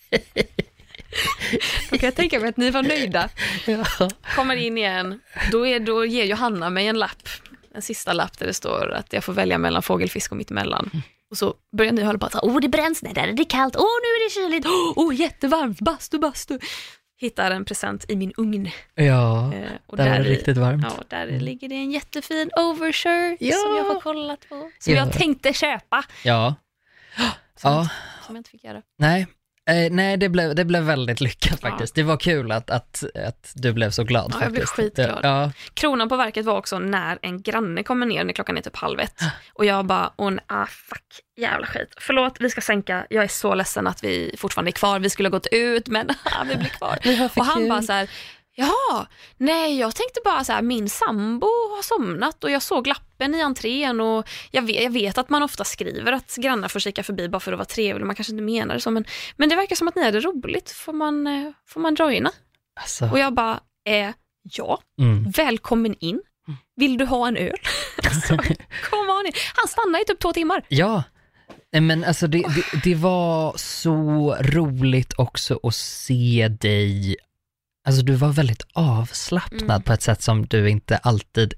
Då kan jag tänka mig att ni var nöjda. Ja. Kommer in igen, då, är, då ger Johanna mig en lapp, en sista lapp där det står att jag får välja mellan fågelfisk och mittemellan. Och så börjar ni hålla på att åh oh, det bränns, nej där är det kallt, åh oh, nu är det kyligt, åh oh, jättevarmt, bastu, bastu. Hittar en present i min ugn. Ja, Eh, och där var det riktigt varmt. Ja, där ligger det en jättefin overshirt Ja. som jag har kollat på. Som Ja. jag tänkte köpa, Ja. Ja, som jag inte fick göra. nej. Eh, nej, det blev, det blev väldigt lyckat Ja. faktiskt. Det var kul att, att, att du blev så glad Ja, jag blev skitglad. Ja, Kronan på verket var också när en granne kommer ner när klockan är typ halv ett. Och jag bara, åh ah, fuck, jävla skit. Förlåt, vi ska sänka. Jag är så ledsen att vi fortfarande är kvar. Vi skulle ha gått ut, men vi blir kvar. Och han kul. bara så här, ja, nej, jag tänkte bara så här, min sambo har somnat och jag såg lappen i entrén och jag vet, jag vet att man ofta skriver att grannar får kika förbi bara för att vara trevlig. Man kanske inte menar det så, men, men det verkar som att ni hade roligt. Får man, eh, får man joina? alltså. Och jag bara, eh, ja. Mm. Välkommen in. Vill du ha en öl? alltså, kom on in. Han stannade i typ två timmar. Ja, men alltså det, det, det var så roligt också att se dig alltså du var väldigt avslappnad Mm. på ett sätt som du inte alltid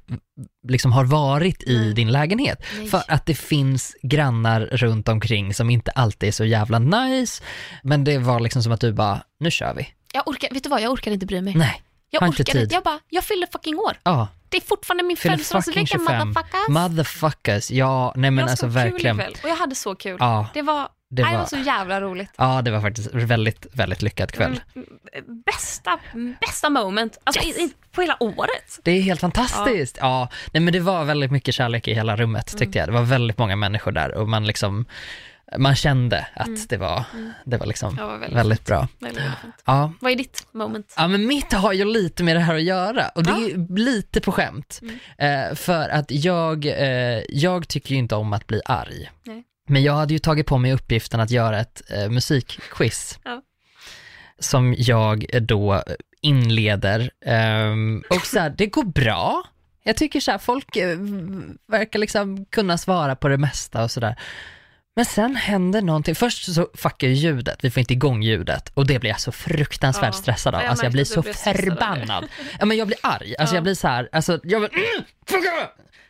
liksom har varit i Nej. din lägenhet. Nej. För att det finns grannar runt omkring som inte alltid är så jävla nice. Men det var liksom som att du bara, nu kör vi. Jag orkar, vet du vad, jag orkar inte bry mig. Nej, jag har inte orkar tid. Jag bara, jag fyller fucking år. ja, Det är fortfarande min födelsedagsvecka 25. motherfuckers. motherfuckers. Ja, nej men jag alltså ska ha kul verkligen. ikväll. Och jag hade så kul. Ja, Det var, det nej, det var, var så jävla roligt. ja, det var faktiskt väldigt, väldigt lyckad kväll. Mm, Bästa, bästa moment, alltså Yes. i, i, på hela året. Det är helt fantastiskt. Ja. nej men det var väldigt mycket kärlek i hela rummet tyckte Mm. jag. Det var väldigt många människor där och man liksom, man kände att Mm. det var, det var liksom Det var väldigt, väldigt bra. väldigt. Ja. Vad är ditt moment? ja, men mitt har ju lite med det här att göra och det Ja. är lite på skämt. Mm. Eh, för att jag, eh, jag tycker ju inte om att bli arg. Nej. Men jag hade ju tagit på mig uppgiften att göra ett eh, musikquiz. Ja. Som jag då inleder. Ehm, och så här, det går bra. Jag tycker så här, folk eh, verkar liksom kunna svara på det mesta och sådär. Men sen händer någonting. Först så fuckar ju ljudet, vi får inte igång ljudet och det blir jag så fruktansvärt Ja. stressad av. Jag alltså jag blir så förbannad. Ja men jag blir arg, alltså Ja. jag blir så här, alltså jag vill, mm!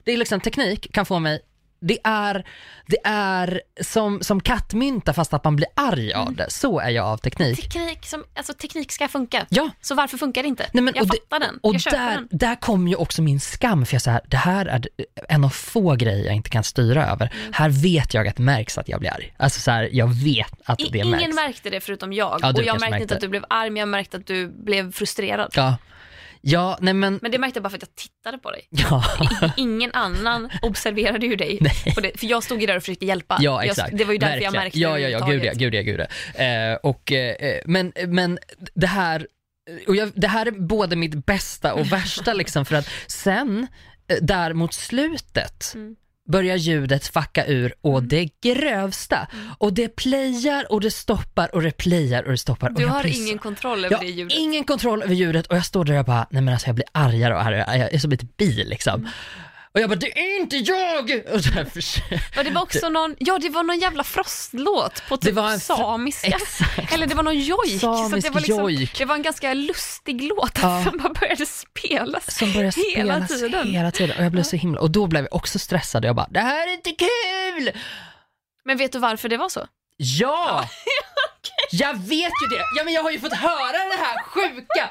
Det är liksom teknik kan få mig det är, det är som, som kattmynta fast att man blir arg Mm. av det. Så är jag av teknik. Teknik, som, alltså, teknik ska funka. Ja, Så varför funkar det inte? Nej, men- jag och det- fattar den. och jag där, den. där kom ju också min skam, för jag så här, det här är en av få grejer jag inte kan styra över. Mm. Här vet jag att det märks att jag blir arg. Alltså så här, jag vet att I, det ingen märks. märkte det förutom jag. Ja, och jag märkte inte att du blev arg, men jag märkte att du blev frustrerad. Ja, ja nej men, Men det märkte jag bara för att jag tittade på dig. ja. Ingen annan observerade ju dig. Det, för jag stod ju där och försökte hjälpa. Ja, exakt. Jag, det var ju därför jag Verkligen. märkte Ja, det ja, ja, gud ja, gud ja, gud ja. Eh, och, eh, men, men det här, och jag, det här är både mitt bästa och värsta liksom, för att sen, eh, där mot slutet, Mm. Börjar ljudet fucka ur och det grövsta. Och det playar och det stoppar och det playar och det stoppar. och Du jag har blir så- ingen kontroll över jag det har ljudet. ingen kontroll över ljudet och jag står där och jag bara, nej men alltså jag blir argare och argare, jag är som ett bi liksom. Och jag bara, det är inte jag! Och så försöker Ja, det var också någon, ja det var någon jävla frostlåt på typ en samiska. Exakt. Eller det var någon jojk. så Samisk det, var liksom, jojk. det var en ganska lustig låt Ja. som bara började spelas som börjar hela spelas tiden. hela tiden. Och jag blev så himla, och då blev jag också stressad och jag bara, det här är inte kul! Men vet du varför det var så? Ja! Jag vet ju det! Ja men jag har ju fått höra det här sjuka!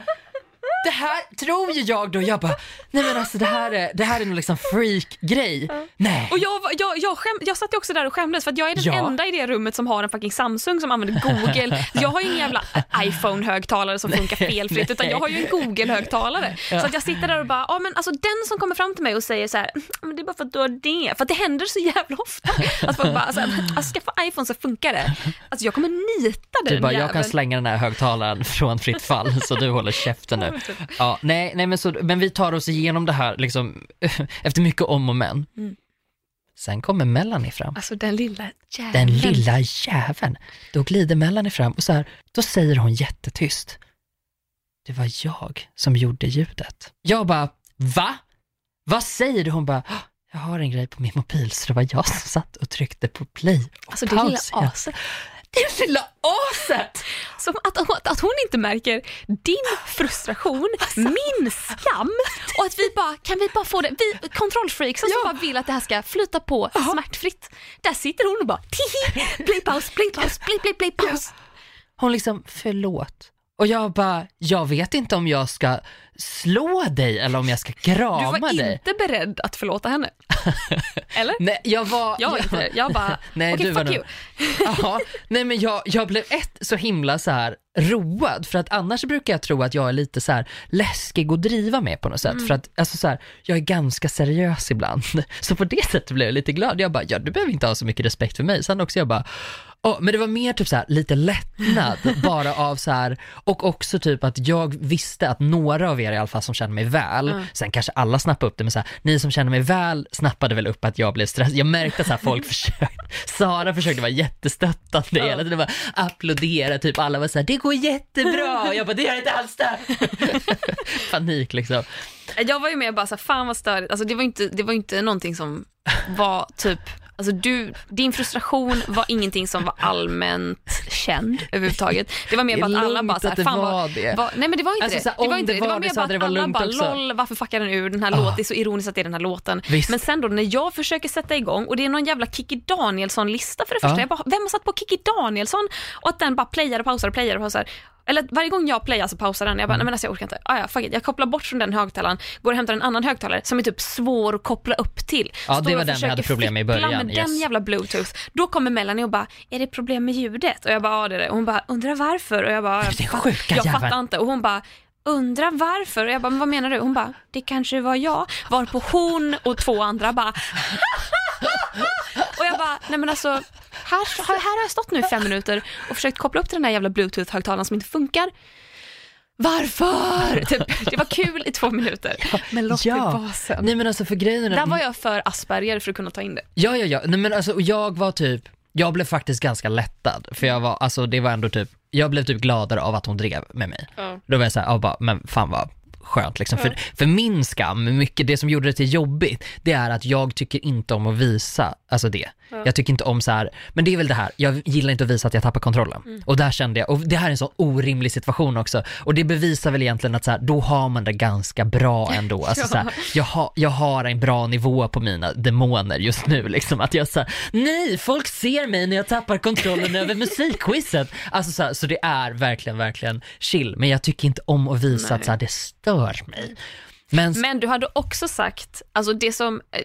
Det här tror ju jag då, jag bara, nej men alltså det här är, det här är nog liksom freak-grej. Nej. Och jag, jag, jag, skäm, jag satt ju också där och skämdes för att jag är den Ja. enda i det rummet som har en fucking Samsung som använder Google. jag har ju ingen jävla iPhone-högtalare som funkar felfritt utan jag har ju en Google-högtalare. Så att jag sitter där och bara, ja men alltså den som kommer fram till mig och säger så här, "Mm, men det är bara för att du har det. För att det händer så jävla ofta. Att folk bara, alltså, alltså skaffa iPhone så funkar det. Alltså jag kommer nita den Du bara, jag kan jäveln. slänga den här högtalaren från fritt fall så du håller käften nu. Ja, nej, nej men, så, men vi tar oss igenom det här liksom, efter mycket om och men. Mm. Sen kommer Melanie fram. Alltså den lilla jäveln. Den lilla jäveln. Då glider Melanie fram och så här, då säger hon jättetyst. Det var jag som gjorde ljudet. Jag bara, va? Vad säger du? Hon bara, "Ah, jag har en grej på min mobil så det var jag som satt och tryckte på play och Alltså det lilla aset. Det lilla aset! Som att, att, att hon inte märker din frustration, Alltså. min skam och att vi bara, kan vi bara få det, vi kontrollfreaks som Ja. bara vill att det här ska flyta på smärtfritt. Där sitter hon och bara, tihi, play paus, play paus, play, play, play paus. Hon liksom, förlåt. Och jag bara, jag vet inte om jag ska slå dig eller om jag ska Du krama var dig. inte beredd att förlåta henne. Eller? Nej, jag var... Jag var inte det. Jag bara, Nej, okej du var fuck nog- you. Ja, nej men jag, jag blev ett så himla så här road för att annars brukar jag tro att jag är lite så här läskig att driva med på något Mm. sätt för att alltså så här, jag är ganska seriös ibland. Så på det sättet blev jag lite glad. Jag bara, ja du behöver inte ha så mycket respekt för mig. Sen också jag bara, åh, men det var mer typ så här lite lättnad bara av så här och också typ att jag visste att några av er i alla fall som känner mig väl, Mm. sen kanske alla snappade upp det men så här, ni som känner mig väl snappade väl upp att jag blev stressad. Jag märkte att så här, folk försökte, Sara försökte vara jättestöttande hela tiden, bara applådera, typ alla var så här, det går jättebra, och jag bara, det gör inte alls det. Panik liksom. Jag var ju med och bara så här, fan vad störigt, alltså det var ju inte, det var ju inte någonting som var typ Alltså du, din frustration var ingenting som var allmänt känd överhuvudtaget. Det var mer bara att alla bara så här, att det fan var vad, det. vad, nej men det var inte Alltså, det. det var inte det det. Det var var mer bara att alla lugnt bara också. LOL, varför fuckar den ur den här Ah. låten? Det är så ironiskt att det är den här låten. Visst. Men sen då när jag försöker sätta igång och det är någon jävla Kikki Danielsson-lista för det första. Ja. Jag bara, vem har satt på Kikki Danielsson? Och att den bara playar och pausar och playar och pausar. Eller varje gång jag playar så pausar den. Jag bara, nej men alltså jag orkar inte. Ah, ja, fuck it. Jag kopplar bort från den högtalaren, går och hämtar en annan högtalare som är typ svår att koppla upp till. Ja, Står det var den vi hade problem med i början, med den yes. jävla bluetooth. Då kommer Melanie och bara, är det problem med ljudet? Och jag bara, ja det är det. Och hon bara, undrar varför? Och jag bara, Det är "Fatt- jag jäveln." fattar inte. Och hon bara, undrar varför? Och jag bara, men vad menar du? Hon bara, det kanske var jag. Varpå hon och två andra bara, och jag bara, nej men alltså, här, här har jag stått nu i fem minuter och försökt koppla upp till den här jävla bluetooth-högtalaren som inte funkar. Varför? Typ, det var kul i två minuter, men låt det vara sen. Nej men alltså för grejen är Där var jag för Asperger för att kunna ta in det. Ja, ja, ja. Nej, men alltså, jag var typ, jag blev faktiskt ganska lättad. För jag var, alltså det var ändå typ, jag blev typ gladare av att hon drev med mig. Ja. Då var jag såhär, ja, men fan vad skönt liksom. Ja. För, för min skam, mycket det som gjorde det till jobbigt, det är att jag tycker inte om att visa, alltså det. Ja. Jag tycker inte om så här, men det är väl det här, jag gillar inte att visa att jag tappar kontrollen. Mm. Och där kände jag, och det här är en sån orimlig situation också, och det bevisar väl egentligen att så här, då har man det ganska bra ändå. Alltså, Ja. så här, jag, har, jag har en bra nivå på mina demoner just nu, liksom att jag säger nej, folk ser mig när jag tappar kontrollen över musikquizet. Alltså så, så det är verkligen, verkligen chill, men jag tycker inte om att visa Nej. att så här, det stör mig. Men, Men du hade också sagt, alltså det som, eh,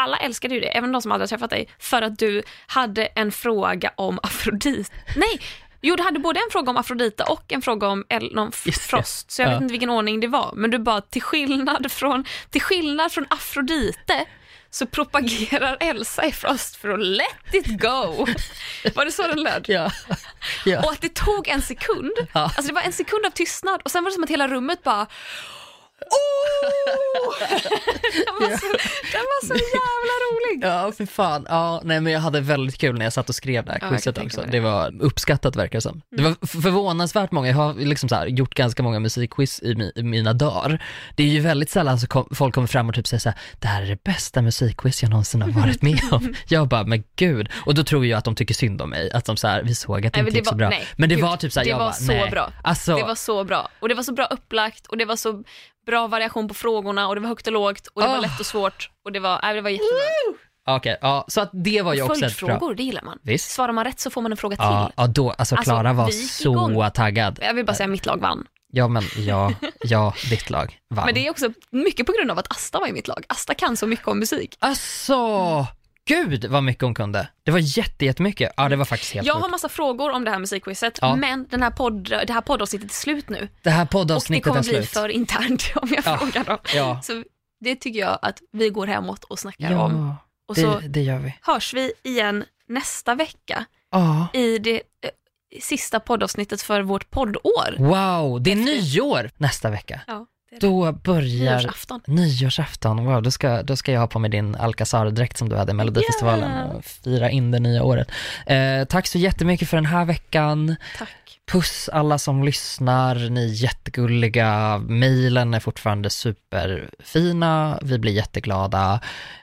alla älskade ju det, även de som aldrig har träffat dig, för att du hade en fråga om Afrodite. Nej, jo du hade både en fråga om Afrodite och en fråga om El- någon det. Frost, så jag Ja. vet inte vilken ordning det var, men du bara till skillnad från, till skillnad från Afrodite så propagerar Elsa i Frost för att let it go. Var det så den löd? ja. ja. Och att det tog en sekund, Ja. alltså det var en sekund av tystnad och sen var det som att hela rummet bara Oh! den, var så, den var så jävla rolig. Ja, för fan. Ja, nej men jag hade väldigt kul när jag satt och skrev det här Ja, quizet också. mig Det var uppskattat verkar det som. Det var f- förvånansvärt många, jag har liksom så här, gjort ganska många musikquiz i, mi, i mina dagar. Det är ju väldigt sällan så kom, folk kommer fram och typ säger så här, det här är det bästa musikquiz jag någonsin har varit med om. jag bara, men gud. Och då tror jag att de tycker synd om mig, att de så här, vi såg att det Nej, inte det gick så var- bra. nej, men det gud, var typ så här, det jag var bara, så nej. bra. Alltså, Det var så bra. Och det var så bra upplagt och det var så bra variation på frågorna och det var högt och lågt och det var Ah. lätt och svårt och det var, nej, det var jättebra. okej, ja, så att det var ju också ett bra. Följdfrågor, det gillar man. Visst. Svarar man rätt så får man en fråga Ja, till. ja, då, alltså Alltså, Klara var vi gick så igång. taggad. Jag vill bara säga mitt lag vann. Ja, men ja, ja, ditt lag vann. Men det är också mycket på grund av att Asta var i mitt lag. Asta kan så mycket om musik. Alltså, gud vad mycket hon kunde. Det var jätte, jättemycket. Ja, det var faktiskt helt Jag sjukt. har massa frågor om det här musikquizet, Ja. men den här podd, det här poddavsnittet är slut nu. Det här Och det poddavsnittet kommer är bli slut. för internt om jag Ja. frågar dem. Ja, Så det tycker jag att vi går hemåt och snackar om. ja Och så det, det gör vi. hörs vi igen nästa vecka Ja. i det eh, sista poddavsnittet för vårt poddår. Wow, det är nyår nästa vecka. Ja, det är det. Då börjar Nyårsafton. nyårsafton. Wow, då ska, då ska jag ha på mig din Alcazar-dräkt som du hade i Melodifestivalen Yeah. och fira in det nya året. Eh, tack så jättemycket för den här veckan. Tack. Puss alla som lyssnar, ni är jättegulliga. Mailen är fortfarande superfina, vi blir jätteglada.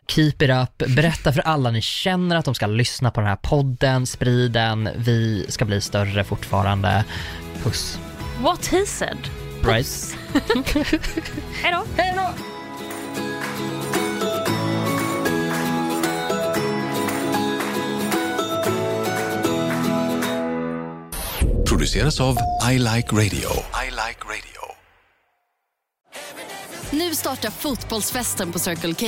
Keep it up, berätta för alla ni känner att de ska lyssna på den här podden, sprid den, vi ska bli större fortfarande. Puss. What he said. Right? Hej då. Hej då! produceras av I Like Radio. I like radio. Nu startar fotbollsfesten på Circle K.